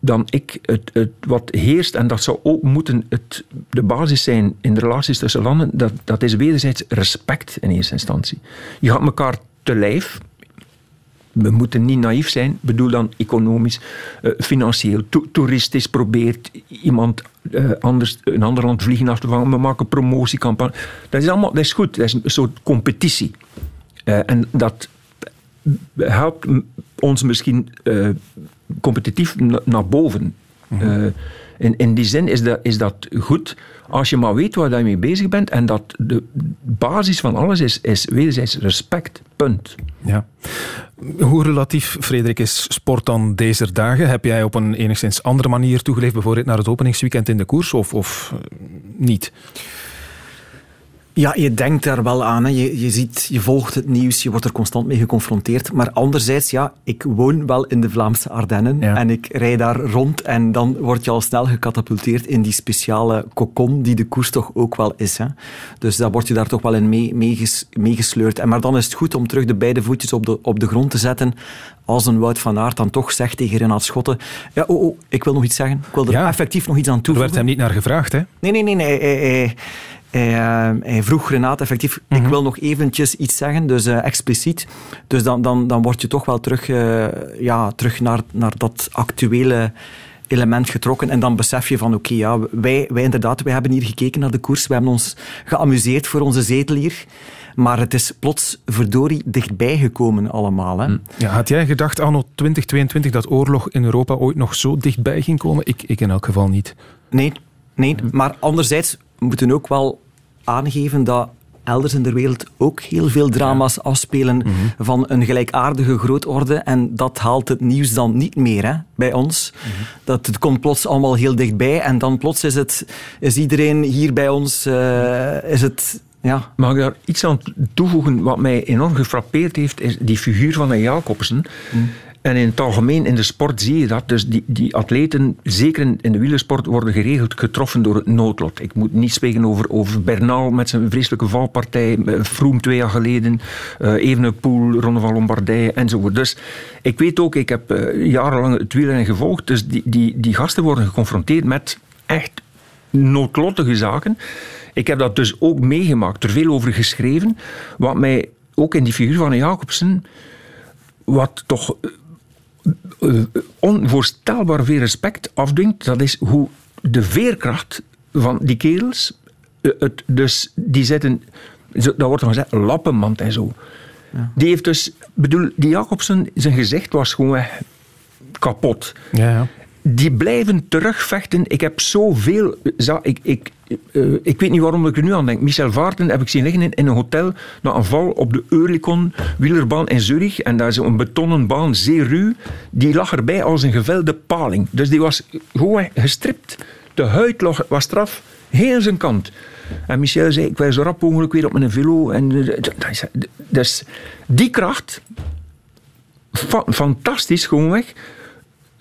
dan ik, het, het, wat heerst, en dat zou ook moeten het, de basis zijn in de relaties tussen landen, dat, dat is wederzijds respect in eerste instantie. Je gaat elkaar te lijf, we moeten niet naïef zijn, Ik bedoel dan economisch, eh, financieel, to- toeristisch probeert iemand eh, anders, een ander land vliegen af te vangen, we maken promotiecampagne. Dat is allemaal, dat is goed, dat is een soort competitie. Eh, en dat helpt ons misschien competitief na- naar boven. Eh, in, in die zin is dat, is dat goed als je maar weet waar je mee bezig bent en dat de basis van alles is, is wederzijds respect. Punt. Ja. Hoe relatief, Frederik, is sport dan deze dagen? Heb jij op een enigszins andere manier toegeleefd, bijvoorbeeld naar het openingsweekend in de koers, of, of eh, niet? Ja, je denkt daar wel aan. Hè. Je, je ziet, je volgt het nieuws, je wordt er constant mee geconfronteerd. Maar anderzijds, ja, ik woon wel in de Vlaamse Ardennen en ik rij daar rond en dan word je al snel gecatapulteerd in die speciale kokon die de koers toch ook wel is. Hè. Dus daar word je daar toch wel in mee- meeges- meegesleurd. En maar dan is het goed om terug de beide voetjes op de, op de grond te zetten als een Wout van Aert dan toch zegt tegen Renat Schotten ja, oh, oh, ik wil nog iets zeggen. Ik wil er effectief nog iets aan Er toevoegen. werd hem niet naar gevraagd, hè? Nee, nee, nee. nee. Hij, hij- Hij, eh, hij vroeg Renate effectief, ik Mhm. wil nog eventjes iets zeggen, dus eh, expliciet. Dus dan, dan, dan word je toch wel terug, eh, ja, terug naar, naar dat actuele element getrokken. En dan besef je van, oké, ja, wij, wij inderdaad, wij hebben hier gekeken naar de koers. We hebben ons geamuseerd voor onze zetel hier. Maar het is plots verdorie dichtbij gekomen allemaal. Hè. Ja, had jij gedacht anno 2022 dat oorlog in Europa ooit nog zo dichtbij ging komen? Ik, ik in elk geval niet. Nee, nee, maar anderzijds moeten we ook wel aangeven dat elders in de wereld ook heel veel drama's afspelen van een gelijkaardige grootorde. En dat haalt het nieuws dan niet meer hè, bij ons. Dat het komt plots allemaal heel dichtbij en dan plots is, het, is iedereen hier bij ons... eh, is het, ja, Mag ik daar iets aan toevoegen? Wat mij enorm gefrappeerd heeft, is die figuur van een Jacobsen. En in het algemeen in de sport zie je dat. Dus die, die atleten, zeker in, de wielersport, worden geregeld getroffen door het noodlot. Ik moet niet spreken over, over Bernal met zijn vreselijke valpartij, eh, Froome twee jaar geleden, eh Evenepoel, Ronde van Lombardije enzovoort. Dus ik weet ook, ik heb eh, jarenlang het wielrennen gevolgd, dus die, die, die gasten worden geconfronteerd met echt noodlottige zaken. Ik heb dat dus ook meegemaakt, er veel over geschreven. Wat mij ook in die figuur van Jacobsen, wat toch onvoorstelbaar veel respect afdwingt, dat is hoe de veerkracht van die kerels, eh, het, dus die zitten, dat wordt dan gezegd, lappenmand en zo. Die heeft dus, bedoel, die Jacobsen, zijn gezicht was gewoon kapot. Ja, ja. Die blijven terugvechten. Ik heb zoveel. Ik, ik, eh, ik weet niet waarom ik er nu aan denk. Michel Vaarten heb ik zien liggen in, in een hotel na een val op de Eurlikon wielerbaan in Zurich. En daar is een betonnen baan, zeer ruw. Die lag erbij als een gevelde paling. Dus die was gewoon gestript. De huid was straf, heel zijn kant. En Michel zei, ik wil zo rap mogelijk weer op mijn velo. En, eh, dus die kracht, fa- fantastisch gewoonweg.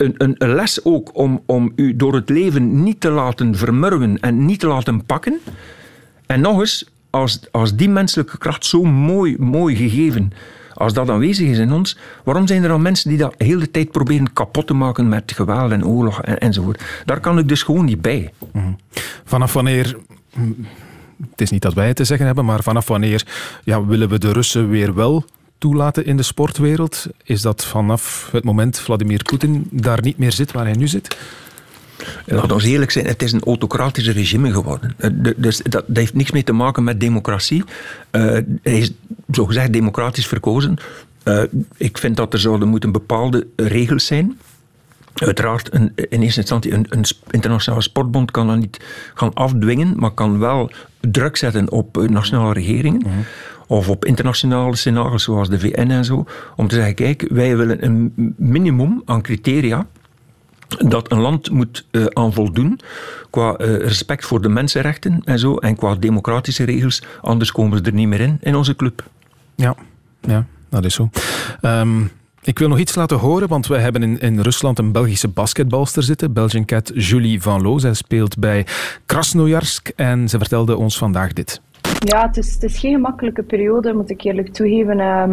Een, een, les ook om, om u door het leven niet te laten vermurwen en niet te laten pakken. En nog eens, als, als die menselijke kracht zo mooi, mooi gegeven, als dat aanwezig is in ons, waarom zijn er dan mensen die dat heel de tijd proberen kapot te maken met geweld en oorlog en, enzovoort? Daar kan ik dus gewoon niet bij. Vanaf wanneer... Het is niet dat wij het te zeggen hebben, maar vanaf wanneer ja, willen we de Russen weer wel toelaten in de sportwereld? Is dat vanaf het moment Vladimir Poetin daar niet meer zit waar hij nu zit? Laat ons eerlijk zijn, het is een autocratisch regime geworden. Eh, Dus dat, dat heeft niks mee te maken met democratie. Eh, hij is zogezegd democratisch verkozen. Eh, ik vind dat er zouden moeten bepaalde regels zijn. Uiteraard, een, in eerste instantie, een, internationale sportbond kan dat niet gaan afdwingen, maar kan wel druk zetten op nationale regeringen. Of op internationale scenario's zoals de VN en zo. Om te zeggen, kijk, wij willen een minimum aan criteria dat een land moet eh, aan voldoen qua eh, respect voor de mensenrechten en zo en qua democratische regels. Anders komen ze er niet meer in, in onze club. Ja, ja dat is zo. Ehm, ik wil nog iets laten horen, want wij hebben in, in Rusland een Belgische basketbalster zitten, Belgian Cat Julie Van Loo. Zij speelt bij Krasnojarsk en ze vertelde ons vandaag dit. Ja, het is, geen gemakkelijke periode, moet ik eerlijk toegeven. Ehm,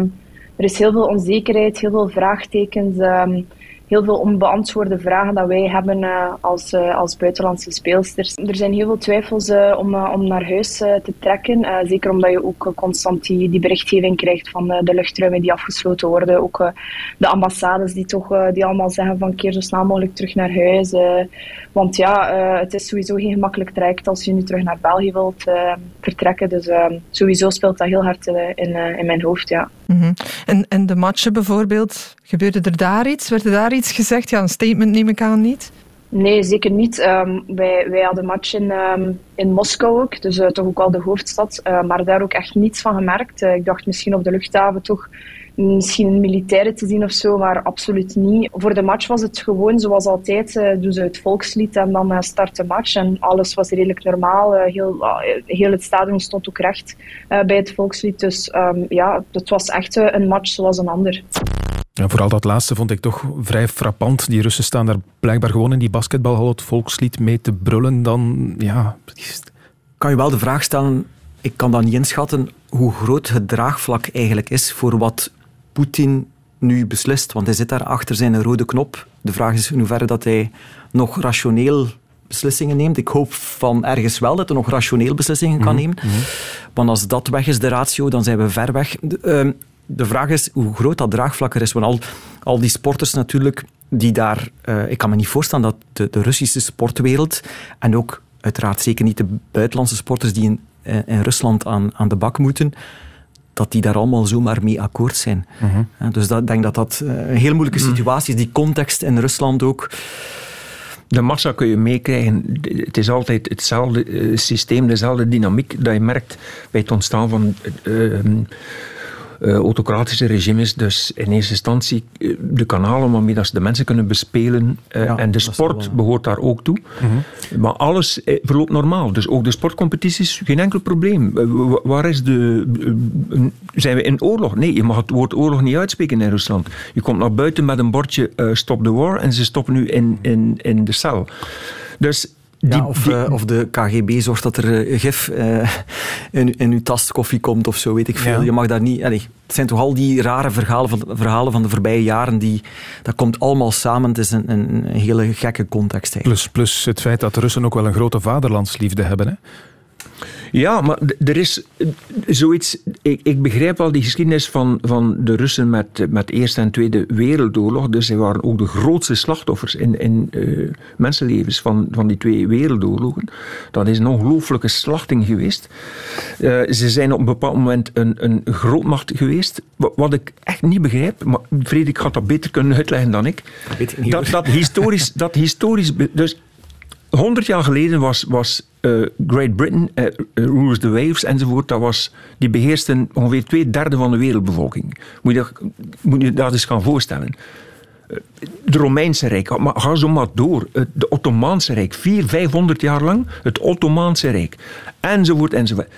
er is heel veel onzekerheid, heel veel vraagtekens, ehm, heel veel onbeantwoorde vragen dat wij hebben eh, als, eh, als buitenlandse speelsters. Er zijn heel veel twijfels eh, om, om naar huis te trekken. zeker omdat je ook constant die, die berichtgeving krijgt van de luchtruimen die afgesloten worden. Ook de ambassades die toch die allemaal zeggen van keer zo snel mogelijk terug naar huis. want ja, het is sowieso geen gemakkelijk traject als je nu terug naar België wilt vertrekken. Dus sowieso speelt dat heel hard in, in mijn hoofd, ja. Mhm. En, en de matchen bijvoorbeeld, gebeurde er daar iets? Werd er daar iets gezegd? Ja, een statement neem ik aan niet. Nee, zeker niet. Ehm, wij, wij hadden match in, ehm, in Moskou ook, dus eh, toch ook wel de hoofdstad, eh, maar daar ook echt niets van gemerkt. Eh, ik dacht misschien op de luchthaven toch misschien een militaire te zien of zo, maar absoluut niet. Voor de match was het gewoon zoals altijd, eh doen ze het volkslied en dan eh, start de match en alles was redelijk normaal. Eh, heel, eh, heel het stadion stond ook recht eh, bij het volkslied, dus ehm, ja, het was echt een match zoals een ander. Ja, vooral dat laatste vond ik toch vrij frappant. Die Russen staan daar blijkbaar gewoon in die basketbalhal het volkslied mee te brullen. Dan, ja... kan je wel de vraag stellen, ik kan dat niet inschatten, hoe groot het draagvlak eigenlijk is voor wat Poetin nu beslist. Want hij zit daar achter zijn rode knop. De vraag is in hoeverre dat hij nog rationeel beslissingen neemt. Ik hoop van ergens wel dat hij nog rationeel beslissingen kan Mhm, nemen. Want als dat weg is, de ratio, dan zijn we ver weg. De, ehm, de vraag is hoe groot dat draagvlak er is. Want al, al die sporters natuurlijk, die daar... eh, ik kan me niet voorstellen dat de, de Russische sportwereld en ook uiteraard zeker niet de buitenlandse sporters die in, eh, in Rusland aan, aan de bak moeten, dat die daar allemaal zomaar mee akkoord zijn. Ja, Dus dat, ik denk dat dat eh, een heel moeilijke situatie is. Die context in Rusland ook. De massa kun je meekrijgen. Het is altijd hetzelfde eh, systeem, dezelfde dynamiek dat je merkt bij het ontstaan van eh, eh, autocratische regimes. Dus in eerste instantie eh, de kanalen waarmee dat ze de mensen kunnen bespelen. eh, en de sport behoort daar ook toe. Maar alles verloopt normaal. Dus ook de sportcompetities, geen enkel probleem. Wa- Waar is de... zijn we in oorlog? Nee, je mag het woord oorlog niet uitspreken in Rusland. Je komt naar buiten met een bordje Stop the War en ze stoppen nu in, in, in de cel. Dus die, Ja, of, die- eh, of de KGB zorgt dat er eh, gif eh, in, in uw tas koffie komt of zo, weet ik veel. Ja. Je mag daar niet... allee, het zijn toch al die rare verhalen van, verhalen van de voorbije jaren, die, dat komt allemaal samen. Het is een, een, een hele gekke context eigenlijk. Plus, plus het feit dat de Russen ook wel een grote vaderlandsliefde hebben. Hè? Ja, maar er is eh, zoiets. Ik, ik begrijp wel die geschiedenis van, van de Russen met, met de Eerste en Tweede Wereldoorlog. Dus zij waren ook de grootste slachtoffers in, in eh, mensenlevens van, van die twee wereldoorlogen. Dat is een ongelooflijke slachting geweest. Eh, ze zijn op een bepaald moment een, een grootmacht geweest. Wa- Wat ik echt niet begrijp, maar Frederik gaat dat beter kunnen uitleggen dan ik. Dat, hoor. dat historisch. Dat historisch dus 100 jaar geleden was, was eh, Great Britain, eh, rules the waves enzovoort, dat was, die beheersten ongeveer twee derde van de wereldbevolking. Moet je moet je dat eens gaan voorstellen. Eh, Het Romeinse Rijk, maar ga zo maar door. De Ottomaanse Rijk, 400, 500 jaar lang, het Ottomaanse Rijk, enzovoort, enzovoort.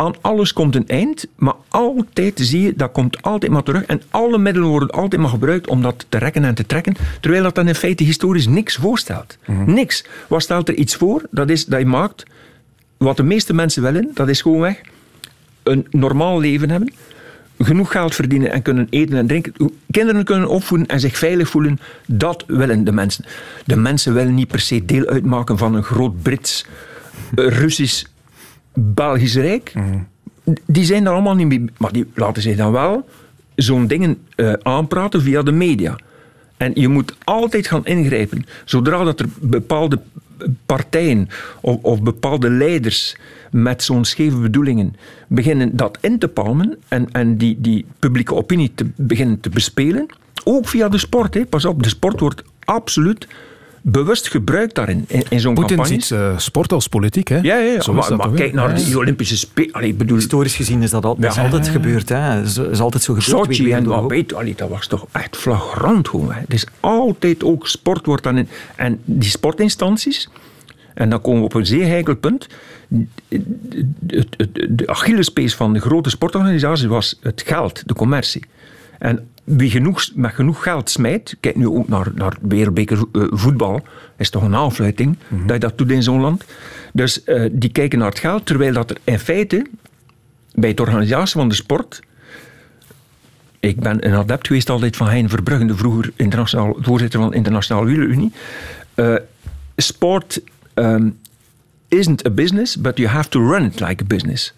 Aan alles komt een eind, maar altijd zie je, dat komt altijd maar terug. En alle middelen worden altijd maar gebruikt om dat te rekken en te trekken, terwijl dat dan in feite historisch niks voorstelt. Niks. Wat stelt er iets voor? Dat is dat je maakt, wat de meeste mensen willen, dat is gewoon weg, een normaal leven hebben, genoeg geld verdienen en kunnen eten en drinken, kinderen kunnen opvoeden en zich veilig voelen, dat willen de mensen. De mensen willen niet per se deel uitmaken van een groot Brits, eh, Russisch, Belgisch Rijk. Die zijn daar allemaal niet mee, maar die laten zich dan wel zo'n dingen eh, aanpraten via de media. En je moet altijd gaan ingrijpen. Zodra dat er bepaalde partijen of, bepaalde leiders met zo'n scheve bedoelingen beginnen dat in te palmen en, en die, die publieke opinie te beginnen te bespelen, ook via de sport. Hè. Pas op, de sport wordt absoluut bewust gebruikt daarin, in, in zo'n Poetin campagne. ziet eh, sport als politiek. Hè? Ja, ja, ja. Zo is maar, kijk naar Ja. die Olympische Spelen. Ik bedoel, Historisch gezien is dat, al, dat is Ja. altijd gebeurd. Hè. Is, is altijd zo gebeurd. Sochi en dat was toch echt flagrant gewoon. Hè. Het is altijd ook sport wordt dan in. En die sportinstanties, en dan komen we op een zeer heikel punt. Het, het, de Achillespees van de grote sportorganisaties was het geld, de commercie. En wie genoeg, met genoeg geld smijt, kijk nu ook naar, naar wereldbeker eh, voetbal, is toch een aanfluiting dat je dat doet in zo'n land. Dus eh, die kijken naar het geld, terwijl dat er in feite bij het organisatie van de sport ik ben een adept geweest altijd van Hein Verbruggen, de vroeger internationaal, voorzitter van de Internationale Wielerunie. Eh sport um, isn't a business, but you have to run it like a business.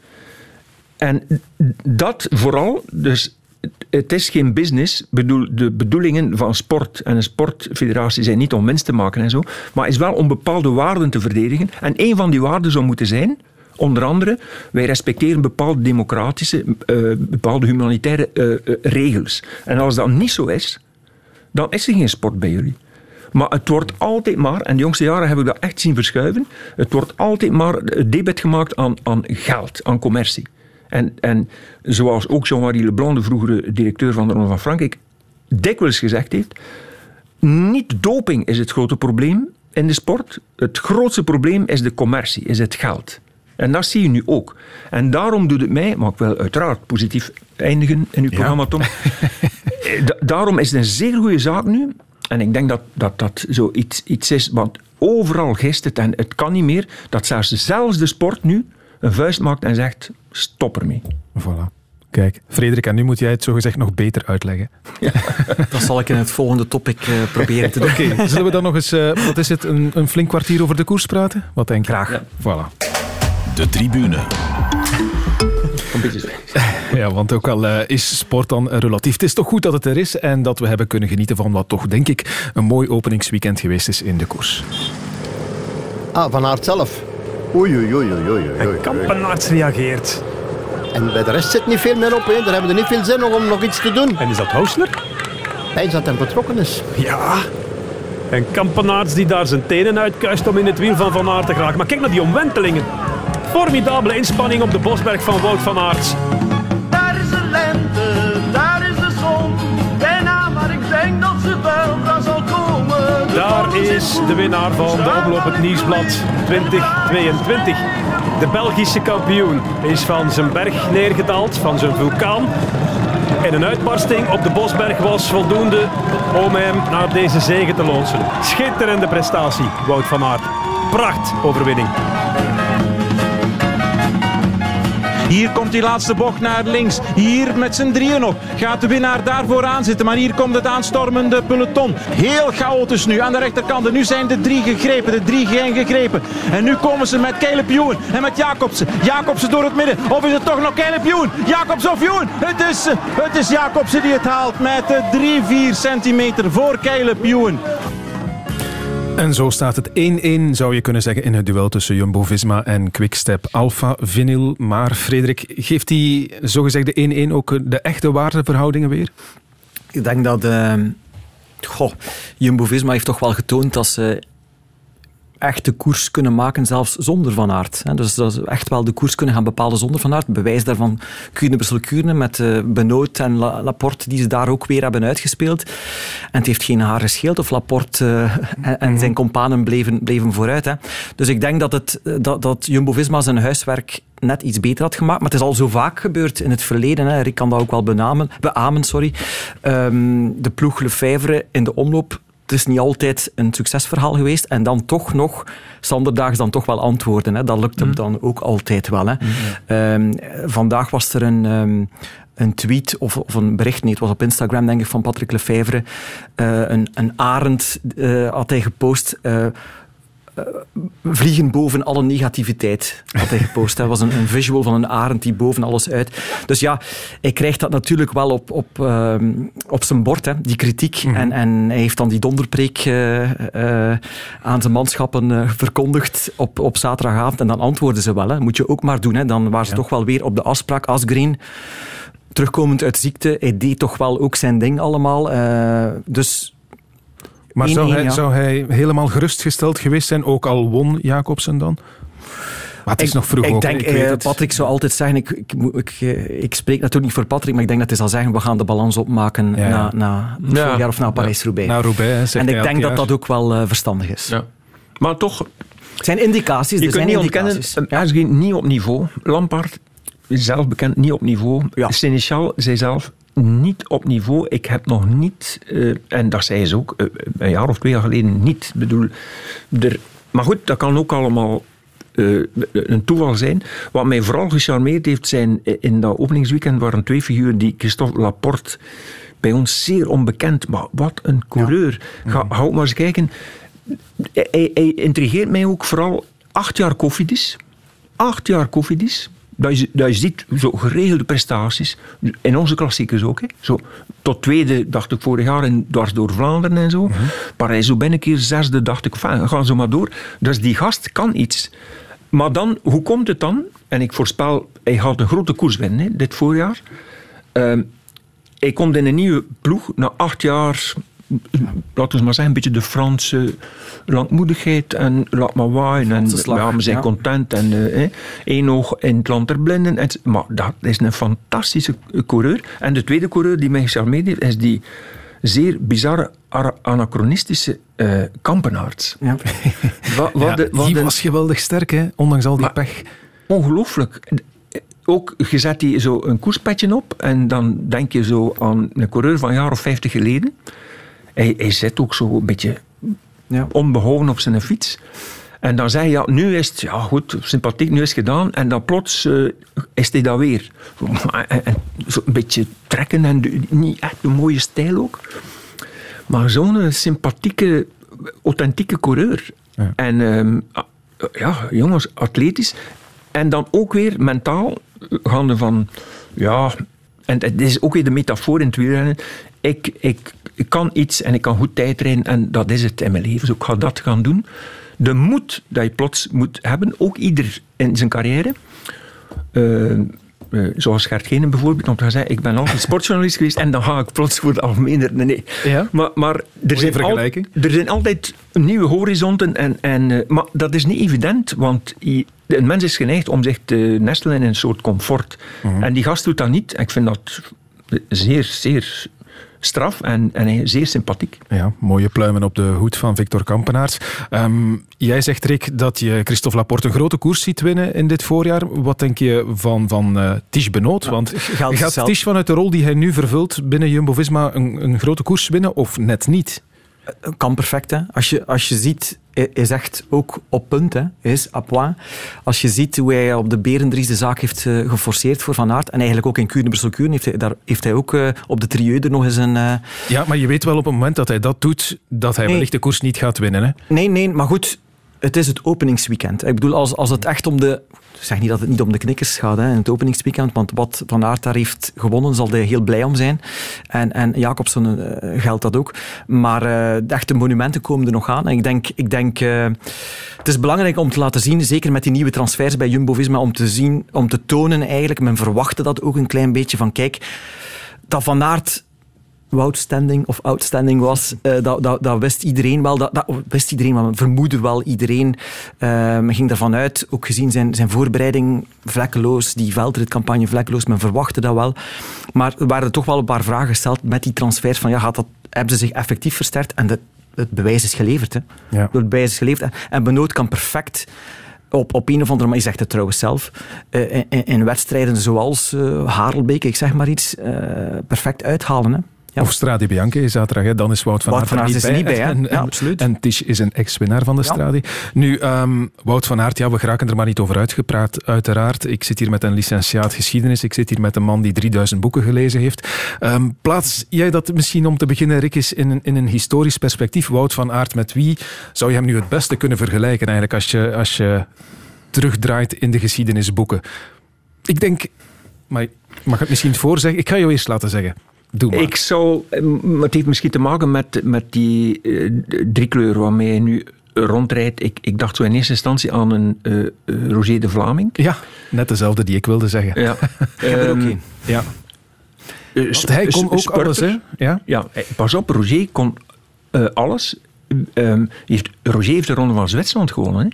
En dat vooral, dus het is geen business. Bedoel, de bedoelingen van sport en een sportfederatie zijn niet om winst te maken en zo, maar is wel om bepaalde waarden te verdedigen. En een van die waarden zou moeten zijn, onder andere, wij respecteren bepaalde democratische, uh, bepaalde humanitaire uh, uh, regels. En als dat niet zo is, dan is er geen sport bij jullie. Maar het wordt altijd maar, en de jongste jaren heb ik dat echt zien verschuiven, het wordt altijd maar debet gemaakt aan, aan geld, aan commercie. En, en zoals ook Jean-Marie Leblanc, de vroegere directeur van de Ronde van Frankrijk, dikwijls gezegd heeft, niet doping is het grote probleem in de sport. Het grootste probleem is de commercie, is het geld. En dat zie je nu ook. En daarom doet het mij, maar ik wil uiteraard positief eindigen in uw ja. programma, Tom. da daarom is het een zeer goede zaak nu. En ik denk dat dat, dat zoiets iets is, want overal gist het en het kan niet meer, dat zelfs, zelfs de sport nu een vuist maakt en zegt, stop ermee. Voilà. Kijk, Frederik, en nu moet jij het zogezegd nog beter uitleggen. Ja. Dat zal ik in het volgende topic uh, proberen te doen. Oké, okay, zullen we dan nog eens, uh, wat is het, een, een, flink kwartier over de koers praten? Wat denk je? Graag. Ja. Voilà. De tribune. Een beetje Ja, want ook al uh, is sport dan relatief. Het is toch goed dat het er is en dat we hebben kunnen genieten van wat toch, denk ik, een mooi openingsweekend geweest is in de koers. Ah, Van Aert zelf. Oei, oei, oei, oei, oei. En Kampenaerts reageert. En bij de rest zit niet veel meer op. Hè. Daar hebben we niet veel zin om nog iets te doen. En is dat Housler? Hij dat hij betrokken is. Ja. En Kampenaerts die daar zijn tenen uitkuist om in het wiel van Van Aert te geraken. Maar kijk naar die omwentelingen. Formidabele inspanning op de Bosberg van Wout van Aert. Is de winnaar van de het Nieuwsblad 2022. De Belgische kampioen is van zijn berg neergedaald, van zijn vulkaan. En een uitbarsting op de Bosberg was voldoende om hem naar deze zegen te loodsen. Schitterende prestatie, Wout van Aert. Pracht Hier komt die laatste bocht naar links. Hier met z'n drieën nog. Gaat de winnaar daarvoor aan zitten. Maar hier komt het aanstormende peloton. Heel chaotisch nu aan de rechterkant. Nu zijn de drie gegrepen. De drie geen gegrepen. En nu komen ze met Caleb Ewan en met Jacobsen. Jacobsen door het midden. Of is het toch nog Caleb Ewan? Jacobsen of Ewan? Het is, het is Jacobsen die het haalt met 3-4 centimeter voor Caleb Ewan. En zo staat het 1-1, zou je kunnen zeggen, in het duel tussen Jumbo-Visma en Quickstep Alpha Vinyl. Maar Frederik, geeft die zogezegde 1-1 ook de echte waardeverhoudingen weer? Ik denk dat uh, Jumbo-Visma heeft toch wel getoond dat ze echt de koers kunnen maken, zelfs zonder Van Aert. Dus dat ze echt wel de koers kunnen gaan bepalen zonder Van Aert. Bewijs daarvan Kuurne Brussel Kuurne met uh, Benoot en Laporte die ze daar ook weer hebben uitgespeeld. En het heeft geen haar gescheeld of Laporte uh, en, zijn companen bleven, bleven vooruit. Hè. Dus ik denk dat, het, dat, dat Jumbo-Visma zijn huiswerk net iets beter had gemaakt. Maar het is al zo vaak gebeurd in het verleden. Hè. Rick kan dat ook wel benamen, beamen. Sorry. Um, de ploeg Lefevre in de omloop het is niet altijd een succesverhaal geweest. En dan toch nog, Sanderdags dan toch wel antwoorden. Hè. Dat lukt hem mm. dan ook altijd wel. Hè. Mm, um, vandaag was er een... Um, een tweet of, of, een bericht, nee, het was op Instagram denk ik, van Patrick Lefevre. Uh, een, een arend uh, had hij gepost. Uh, uh, vliegen boven alle negativiteit, had hij gepost. Dat was een, een, visual van een arend die boven alles uit. Dus ja, hij krijgt dat natuurlijk wel op, op, uh, op zijn bord, hè, die kritiek. Mm -hmm. en, en hij heeft dan die donderpreek uh, aan zijn manschappen verkondigd op, op zaterdagavond. En dan antwoorden ze wel. Hè. Moet je ook maar doen. Hè. Dan waren ze ja. toch wel weer op de afspraak. Asgreen, terugkomend uit ziekte, hij deed toch wel ook zijn ding allemaal. dus maar zou, hij, ja. zou hij helemaal gerustgesteld geweest zijn, ook al won Jacobsen dan? Maar het is ik, nog vroeg ik ook. Denk, ik uh, Patrick zou altijd zeggen, ik, ik, ik, ik, spreek natuurlijk niet voor Patrick, maar ik denk dat hij zal zeggen, we gaan de balans opmaken ja. na, na ja. jaar of na Parijs-Roubaix. Na Roubaix, En ik denk dat dat ook wel uh, verstandig is. Ja. Maar toch... Het zijn indicaties. Je er kunt zijn niet indicaties. ontkennen, hij is niet op niveau. Lampard zelf bekend niet op niveau. Ja. Seneschal zei zelf, niet op niveau. Ik heb nog niet, uh, en dat zei ze ook uh, een jaar of twee jaar geleden niet. Bedoel, er, maar goed, dat kan ook allemaal uh, een toeval zijn. Wat mij vooral gecharmeerd heeft zijn in dat openingsweekend waren twee figuren die Christophe Laporte bij ons zeer onbekend, maar wat een coureur. Ja. Ga, ga ook maar eens kijken. Hij, hij intrigeert mij ook vooral acht jaar koffiedis. Acht jaar koffiedis dat je, dat je ziet, zo geregelde prestaties, in onze klassiekers ook. Hè. Zo, tot tweede, dacht ik vorig jaar, in dwars door Vlaanderen en zo. Mm-hmm. Parijs zo ben ik hier zesde, dacht ik, enfin, gaan zo maar door. Dus die gast kan iets. Maar dan, hoe komt het dan? En ik voorspel, hij gaat een grote koers winnen, hè, dit voorjaar. Uh, hij komt in een nieuwe ploeg, na acht jaar laten we maar zeggen, een beetje de Franse langmoedigheid en laat maar waaien. En ja, we zijn ja. content en uh, één oog in het land der blinden. En, maar dat is een fantastische coureur. En de tweede coureur die mij gecharmeerd heeft, is die zeer bizarre anachronistische uh, kampenaarts. Ja. wat, wat ja, de, wat die de, was geweldig sterk, hè? ondanks al die maar, pech. Ongelooflijk ook, je zet die zo een koerspetje op en dan denk je zo aan een coureur van een jaar of vijftig geleden. Hij, hij zit ook zo een beetje ja. onbehouden op zijn fiets. En dan zeg je, ja, nu is het ja, goed, sympathiek, nu is het gedaan. En dan plots uh, is hij dat weer. En, en, zo een beetje trekken en niet echt een mooie stijl ook. Maar zo'n sympathieke, authentieke coureur. Ja. En um, ja, jongens, atletisch. En dan ook weer mentaal gaande van, ja, en het is ook weer de metafoor in het wielrennen. Ik, ik, ik kan iets en ik kan goed tijdrijden en dat is het in mijn leven. Dus ik ga dat gaan doen. De moed dat je plots moet hebben, ook ieder in zijn carrière. Uh, uh, zoals Gert Genen bijvoorbeeld, om te zeggen, ik ben altijd sportjournalist geweest en dan ga ik plots voor de algemene. Nee, nee. Ja? Maar, maar er, zijn al, er zijn altijd nieuwe horizonten, en, en, uh, maar dat is niet evident, want je, een mens is geneigd om zich te nestelen in een soort comfort. Mm -hmm. En die gast doet dat niet. Ik vind dat zeer, zeer straf en, en zeer sympathiek. Ja, mooie pluimen op de hoed van Victor Kampenaerts. Um, jij zegt, Rick, dat je Christophe Laporte een grote koers ziet winnen in dit voorjaar. Wat denk je van, van uh, Ties Benoot? Want ja, gaat Ties vanuit de rol die hij nu vervult binnen Jumbo-Visma een, een grote koers winnen of net niet? Kan perfect. Hè? Als, je, als je ziet, is echt ook op punt. Hè? Is à point. Als je ziet hoe hij op de Berendries de zaak heeft uh, geforceerd voor Van Aert. En eigenlijk ook in Kuurne Brussel Kuurne heeft hij, daar heeft hij ook uh, op de Trieu er nog eens een... Uh... Ja, maar je weet wel op het moment dat hij dat doet, dat hij nee. wellicht de koers niet gaat winnen. Hè? Nee, nee, maar goed het is het openingsweekend. Ik bedoel, als, als het echt om de... Ik zeg niet dat het niet om de knikkers gaat hè, in het openingsweekend, want wat Van Aert daar heeft gewonnen, zal hij heel blij om zijn. En, en Jacobsen uh, geldt dat ook. Maar uh, de echte monumenten komen er nog aan. En ik denk... Ik denk uh, het is belangrijk om te laten zien, zeker met die nieuwe transfers bij Jumbo-Visma, om te zien, om te tonen eigenlijk, men verwachtte dat ook een klein beetje, van kijk, dat Van Aert outstanding of outstanding was, uh, dat, dat, dat, wist iedereen wel. Dat, dat wist iedereen wel, vermoedde wel iedereen. Uh, men ging ervan uit, ook gezien zijn, zijn voorbereiding vlekkeloos, die veldritcampagne vlekkeloos, men verwachtte dat wel. Maar er waren toch wel een paar vragen gesteld met die transfers van ja, gaat dat, hebben ze zich effectief versterkt? En de, het bewijs is geleverd. Hè. Ja. Het bewijs is geleverd. En Benoot kan perfect op, op een of andere manier, je zegt het trouwens zelf, uh, in, in, wedstrijden zoals uh, Harelbeek, ik zeg maar iets, uh, perfect uithalen. Hè. Ja. Of Stradi Bianchi zaterdag, hè. dan is Wout van Aert er niet is bij. Niet bij en, ja, absoluut. En Tisch is een ex-winnaar van de ja. Stradi. Nu, um, Wout van Aert, ja, we geraken er maar niet over uitgepraat, uiteraard. Ik zit hier met een licentiaat geschiedenis, ik zit hier met een man die 3000 boeken gelezen heeft. Um, plaats jij dat misschien om te beginnen, Rick, is in een, in een historisch perspectief. Wout van Aert, met wie zou je hem nu het beste kunnen vergelijken eigenlijk, als je, als je terugdraait in de geschiedenisboeken? Ik denk, maar mag het misschien voorzeggen? Ik ga jou eerst laten zeggen. Ik zou, het heeft misschien te maken met, met die uh, driekleur waarmee hij nu rondrijdt. Ik, ik dacht zo in eerste instantie aan een uh, Roger de Vlaming. Ja, net dezelfde die ik wilde zeggen. Ja. ik heb er ook een. Ja. Hij kon ook spurter. alles, hè? Ja? ja, pas op, Roger kon alles. Um, heeft, Roger heeft de Ronde van Zwitserland gewonnen, hè?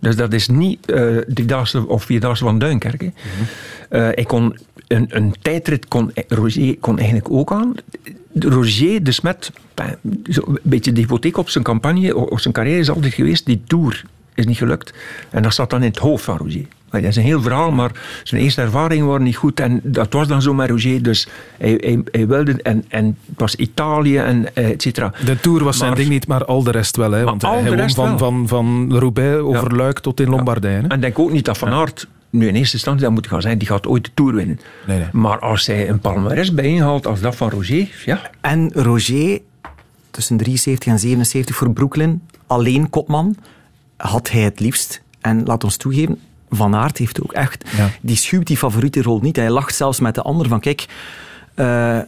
Dus dat is niet uh, driedaagse of vierdaagse van Duinkerke. Mm -hmm. uh, ik kon een, een, tijdrit kon Roger kon eigenlijk ook aan. Roger de Smet, een beetje de hypotheek op zijn campagne, op zijn carrière is altijd geweest, die Tour is niet gelukt. En dat zat dan in het hoofd van Roger. Dat is een heel verhaal, maar zijn eerste ervaringen waren niet goed. En dat was dan zo met Roger. Dus hij, hij, hij wilde... En, en het was Italië en et cetera. De Tour was maar, zijn ding niet, maar al de rest wel. Hè? Want hij won van, van, van Roubaix over ja. Luik tot in Lombardije. Ja. En denk ook niet dat Van Aert nu in eerste instantie dat moet gaan zijn, die gaat ooit de Tour winnen. Nee, nee. Maar als hij een palmarès bijeenhaalt als dat van Roger, ja. En Roger, tussen 73 en 77 voor Brooklyn, alleen kopman, had hij het liefst. En laat ons toegeven, Van Aert heeft ook echt... Ja. Die schuwt die favoriete rol niet. Hij lacht zelfs met de ander van, kijk... Uh,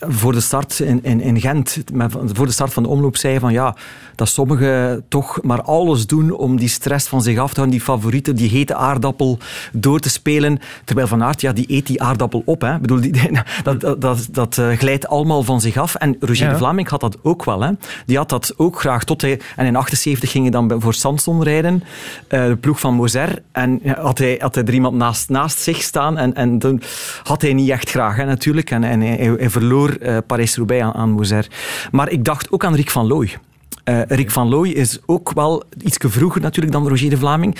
voor de start in, in, in Gent, met, voor de start van de omloop, zei van ja, dat sommigen toch maar alles doen om die stress van zich af te houden, die favoriete, die hete aardappel door te spelen. Terwijl Van Aert, ja, die eet die aardappel op. Hè. Ik bedoel, die, dat, dat, dat, dat uh, glijdt allemaal van zich af. En Roger ja. de Vlaming had dat ook wel. Hè. Die had dat ook graag. Tot hij, en in 78 ging hij dan voor Samson rijden, uh, de ploeg van Moser. En had hij, had hij er iemand naast, naast zich staan. En, en dan had hij niet echt graag, hè, natuurlijk. En, en hij, hij verloor uh, Parijs-Roubaix aan, aan Moser. Maar ik dacht ook aan Rick van Looy. Uh, Rick van Looy is ook wel iets vroeger natuurlijk dan Roger de Vlaming.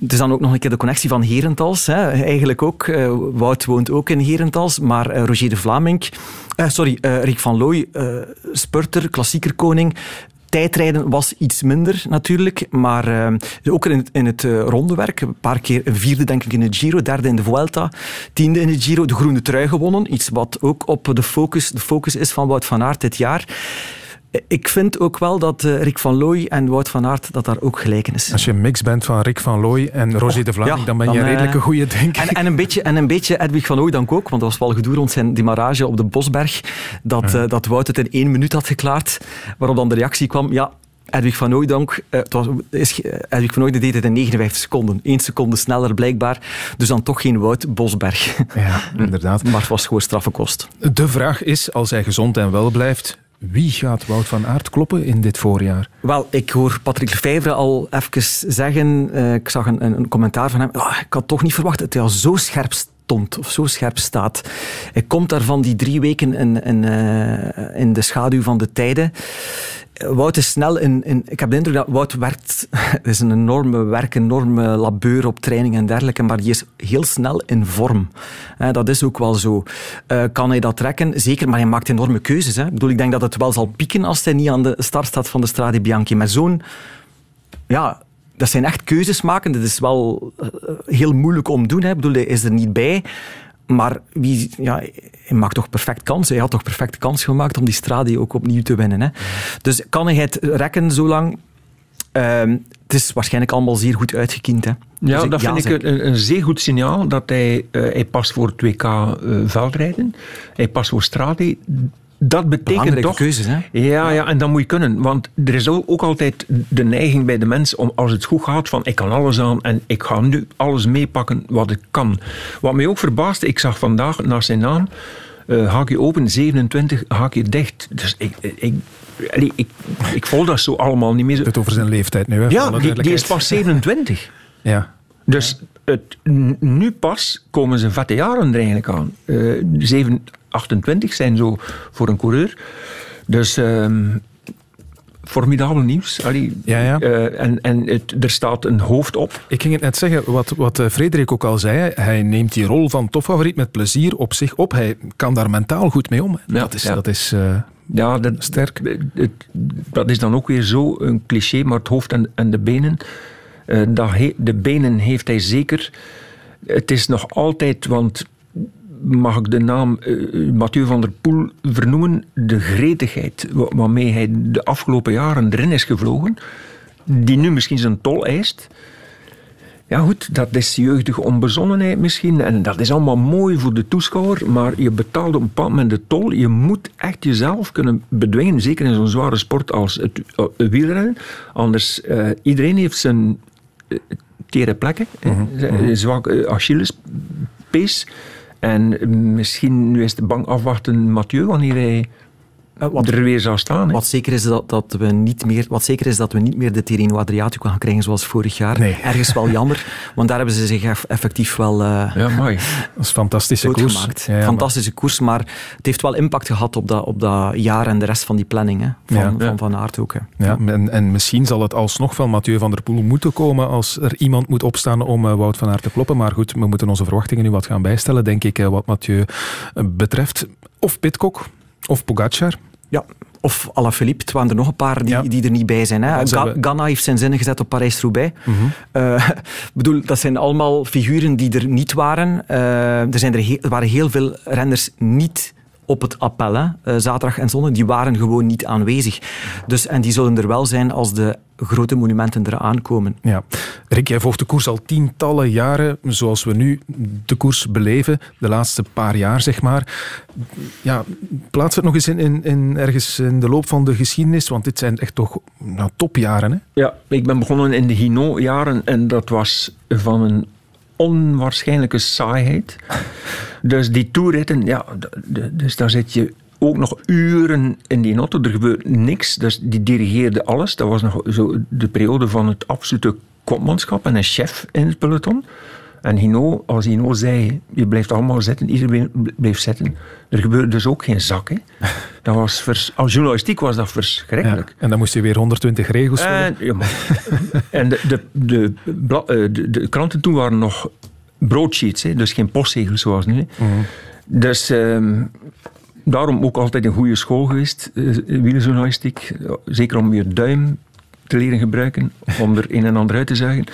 Het is dan ook nog een keer de connectie van Herentals. Hè. Eigenlijk ook. Uh, Wout woont ook in Herentals. Maar Roger de Vlaming... sorry, Rick van Looy, spurter, klassieker koning tijdrijden was iets minder natuurlijk, maar uh, ook in in het uh, rondewerk. Een paar keer een vierde denk ik in de Giro, derde in de Vuelta, tiende in de Giro, de groene trui gewonnen. Iets wat ook op de focus, de focus is van Wout van Aert dit jaar. Ik vind ook wel dat uh, Rick van Looy en Wout van Aert dat daar ook gelijken is. Als je een mix bent van Rick van Looy en Roger oh, de ja, dan ben je een redelijke uh, goede denk en, en, een beetje, en een beetje Edwig van Ooidank ook, want dat was wel gedoe rond zijn demarrage op de Bosberg, dat, ja. uh, dat Wout het in één minuut had geklaard, waarop dan de reactie kwam, ja, Edwig van Ooijdonk, uh, het was, is, Edwig van Ooijdonk deed het in 59 seconden. Eén seconde sneller blijkbaar. Dus dan toch geen Wout Bosberg. Ja, inderdaad. maar het was gewoon straffe kost. De vraag is, als hij gezond en wel blijft, wie gaat Wout van Aert kloppen in dit voorjaar? Wel, ik hoor Patrick Lefevre al even zeggen. Uh, ik zag een, een, commentaar van hem. Oh, ik had toch niet verwacht dat hij al zo scherp stond of zo scherp staat. Hij komt daar van die drie weken in, in, in de schaduw van de tijden. Wout is snel in, in, Ik heb de indruk dat Wout werkt... Het is een enorme werk, een enorme labeur op training en dergelijke, maar die is heel snel in vorm. Dat is ook wel zo. Uh, kan hij dat trekken? Zeker, maar hij maakt enorme keuzes. Hè. Ik, bedoel, ik denk dat het wel zal pieken als hij niet aan de start staat van de Strade Bianchi. Met zo'n... Ja, dat zijn echt keuzes maken. Dat is wel uh, heel moeilijk om te doen. Hè. Ik bedoel, hij is er niet bij. Maar wie, ja, hij maakt toch perfect kans. Hij had toch perfect kans gemaakt om die Strade ook opnieuw te winnen. Hè. Dus kan hij het rekken zo lang? Uh, het is waarschijnlijk allemaal zeer goed uitgekiend. Hè. Ja, dus dat ja, vind ik een, een, zeer goed signaal. Dat hij, uh, hij past voor 2K uh, veldrijden. Hij past voor Strade. Dat betekent toch... keuzes, hè? Ja, ja, en dat moet je kunnen. Want er is ook altijd de neiging bij de mens om, als het goed gaat, van ik kan alles aan en ik ga nu alles meepakken wat ik kan. Wat mij ook verbaasde, ik zag vandaag naar zijn naam, uh, haakje open, 27, haakje dicht. Dus ik, ik, ik, ik, ik volg dat zo allemaal niet meer. Het over zijn leeftijd nu, hè? Ja, die, die is pas 27. ja. Dus het, nu pas komen zijn vette jaren er eigenlijk aan. Uh, 7, 28 zijn zo voor een coureur. Dus um, formidabel nieuws. Allee, ja, ja. Uh, en en het, er staat een hoofd op. Ik ging het net zeggen, wat, wat uh, Frederik ook al zei. Hij neemt die rol van topfavoriet met plezier op zich op. Hij kan daar mentaal goed mee om. Ja, dat is, dat is uh, ja, dat, sterk. Het, dat is dan ook weer zo een cliché, maar het hoofd en, en de benen. dat he, de benen heeft hij zeker. Het is nog altijd, want mag ik de naam uh, Mathieu van der Poel vernoemen, de gretigheid waarmee hij de afgelopen jaren erin is gevlogen, die nu misschien zijn tol eist. Ja goed, dat is jeugdige onbezonnenheid misschien en dat is allemaal mooi voor de toeschouwer, maar je betaalt op een bepaald moment de tol. Je moet echt jezelf kunnen bedwingen, zeker in zo'n zware sport als het uh, wielrennen. Anders, uh, iedereen heeft zijn tere plekken, zwak Achillespees. En misschien nu is het bang afwachten Mathieu wanneer hij wat, er weer zou staan. Wat zeker is dat, dat we niet meer, wat zeker is dat we niet meer de Tirreno Adriatico gaan krijgen zoals vorig jaar. Nee. Ergens wel jammer, want daar hebben ze zich effectief wel. Uh, ja, mooi. Dat is een fantastische koers. Gemaakt. Ja, ja, fantastische maar... koers, maar het heeft wel impact gehad op dat, op dat jaar en de rest van die planning hè, van, ja. van Van Aert ook. Hè. Ja, en, en misschien zal het alsnog van Mathieu van der Poel moeten komen als er iemand moet opstaan om uh, Wout van Aert te kloppen. Maar goed, we moeten onze verwachtingen nu wat gaan bijstellen, denk ik, uh, wat Mathieu betreft. Of Pitcock, of Pogacar. Ja, of Alaphilippe. Het waren er nog een paar die, ja. die er niet bij zijn. Hè. Ga. Ganna heeft zijn zinnen gezet op Parijs-Roubaix. Mm -hmm. uh, bedoel, dat zijn allemaal figuren die er niet waren. Uh, er, zijn er, er waren heel veel renners niet op het appel, hè, uh, zaterdag en zondag, die waren gewoon niet aanwezig. Dus, en die zullen er wel zijn als de grote monumenten eraan komen. Ja. Rick, jij volgt de koers al tientallen jaren, zoals we nu de koers beleven, de laatste paar jaar zeg maar. Ja, plaats het nog eens in, in, in ergens in de loop van de geschiedenis, want dit zijn echt toch nou, topjaren. Hè? Ja, ik ben begonnen in de Hino-jaren en dat was van een onwaarschijnlijke saaiheid. Dus die toeritten, ja, dus daar zit je ook nog uren in die auto. Er gebeurt niks. Dus die dirigeerde alles. Dat was nog zo de periode van het absolute kopmanschap en een chef in het peloton. En Hino, als Hino zei, je blijft allemaal zitten, iedereen bleef zitten. Er gebeurde dus ook geen zak. Hè. Dat was vers, als journalistiek was dat verschrikkelijk. Ja, en dan moest je weer 120 regels en, ja, en de, de, de, de, de, kranten toen waren nog broadsheets, hè, dus geen postzegels zoals nu. Mm -hmm. Dus um, daarom ook altijd een goede school geweest, uh, wielerjournalistiek. Zeker om je duim te leren gebruiken, om er een en ander uit te zeggen.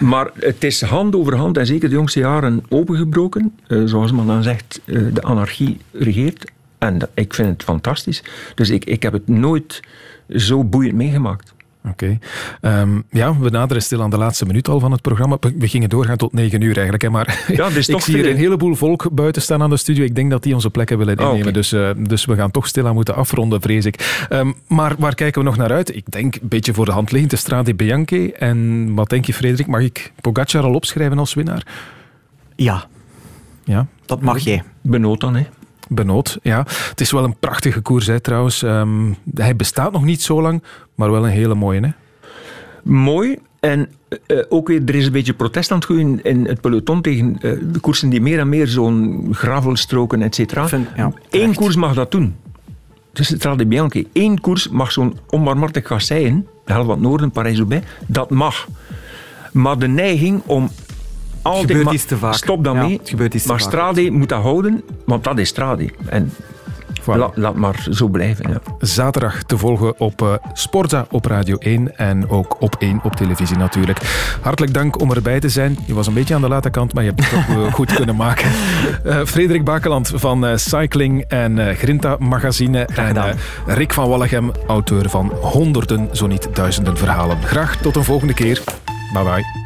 Maar het is hand over hand, en zeker de jongste jaren, opengebroken. Uh, zoals men dan zegt, uh, de anarchie regeert. En dat, ik vind het fantastisch. Dus ik, ik heb het nooit zo boeiend meegemaakt. Oké. Okay. Um, ja, we naderen stil aan de laatste minuut al van het programma. We gingen doorgaan tot negen uur eigenlijk. Hè, maar ja, dus ik zie hier een heleboel volk buiten staan aan de studio. Ik denk dat die onze plekken willen innemen. Oh, okay. dus, uh, dus we gaan toch stilaan moeten afronden, vrees ik. Um, maar waar kijken we nog naar uit? Ik denk een beetje voor de hand liggend de Strade Bianchi. En wat denk je, Frederik? Mag ik Pogacar al opschrijven als winnaar? Ja. Ja? Dat mag jij. Benoot dan, hè? Benoot, ja. Het is wel een prachtige koers, hè, trouwens. Um, hij bestaat nog niet zo lang, maar wel een hele mooie, hè? Mooi. En uh, ook weer, er is een beetje protest aan het groeien in het peloton tegen uh, de koersen die meer en meer zo'n gravelstroken, et cetera. Ja, Eén koers mag dat doen. Dus het Strade Bianchi. Eén koers mag zo'n onbarmhartig kasseien, de helft van het noorden, Parijs-Roubaix, dat mag. Maar de neiging om altijd gebeurt iets te vaak. Stop daarmee. Ja, het gebeurt iets maar. Strade moet dat houden, want dat is Strade. En Voilà. la, laat maar zo blijven. Ja. Zaterdag te volgen op uh, Sporza op Radio 1 en ook op 1 op televisie natuurlijk. Hartelijk dank om erbij te zijn. Je was een beetje aan de late kant, maar je hebt het toch uh, goed kunnen maken. Uh, Frederik Bakeland van Cycling en Grinta Magazine en Rick van Wallegem, auteur van honderden, zo niet duizenden verhalen. Graag tot een volgende keer. Bye bye.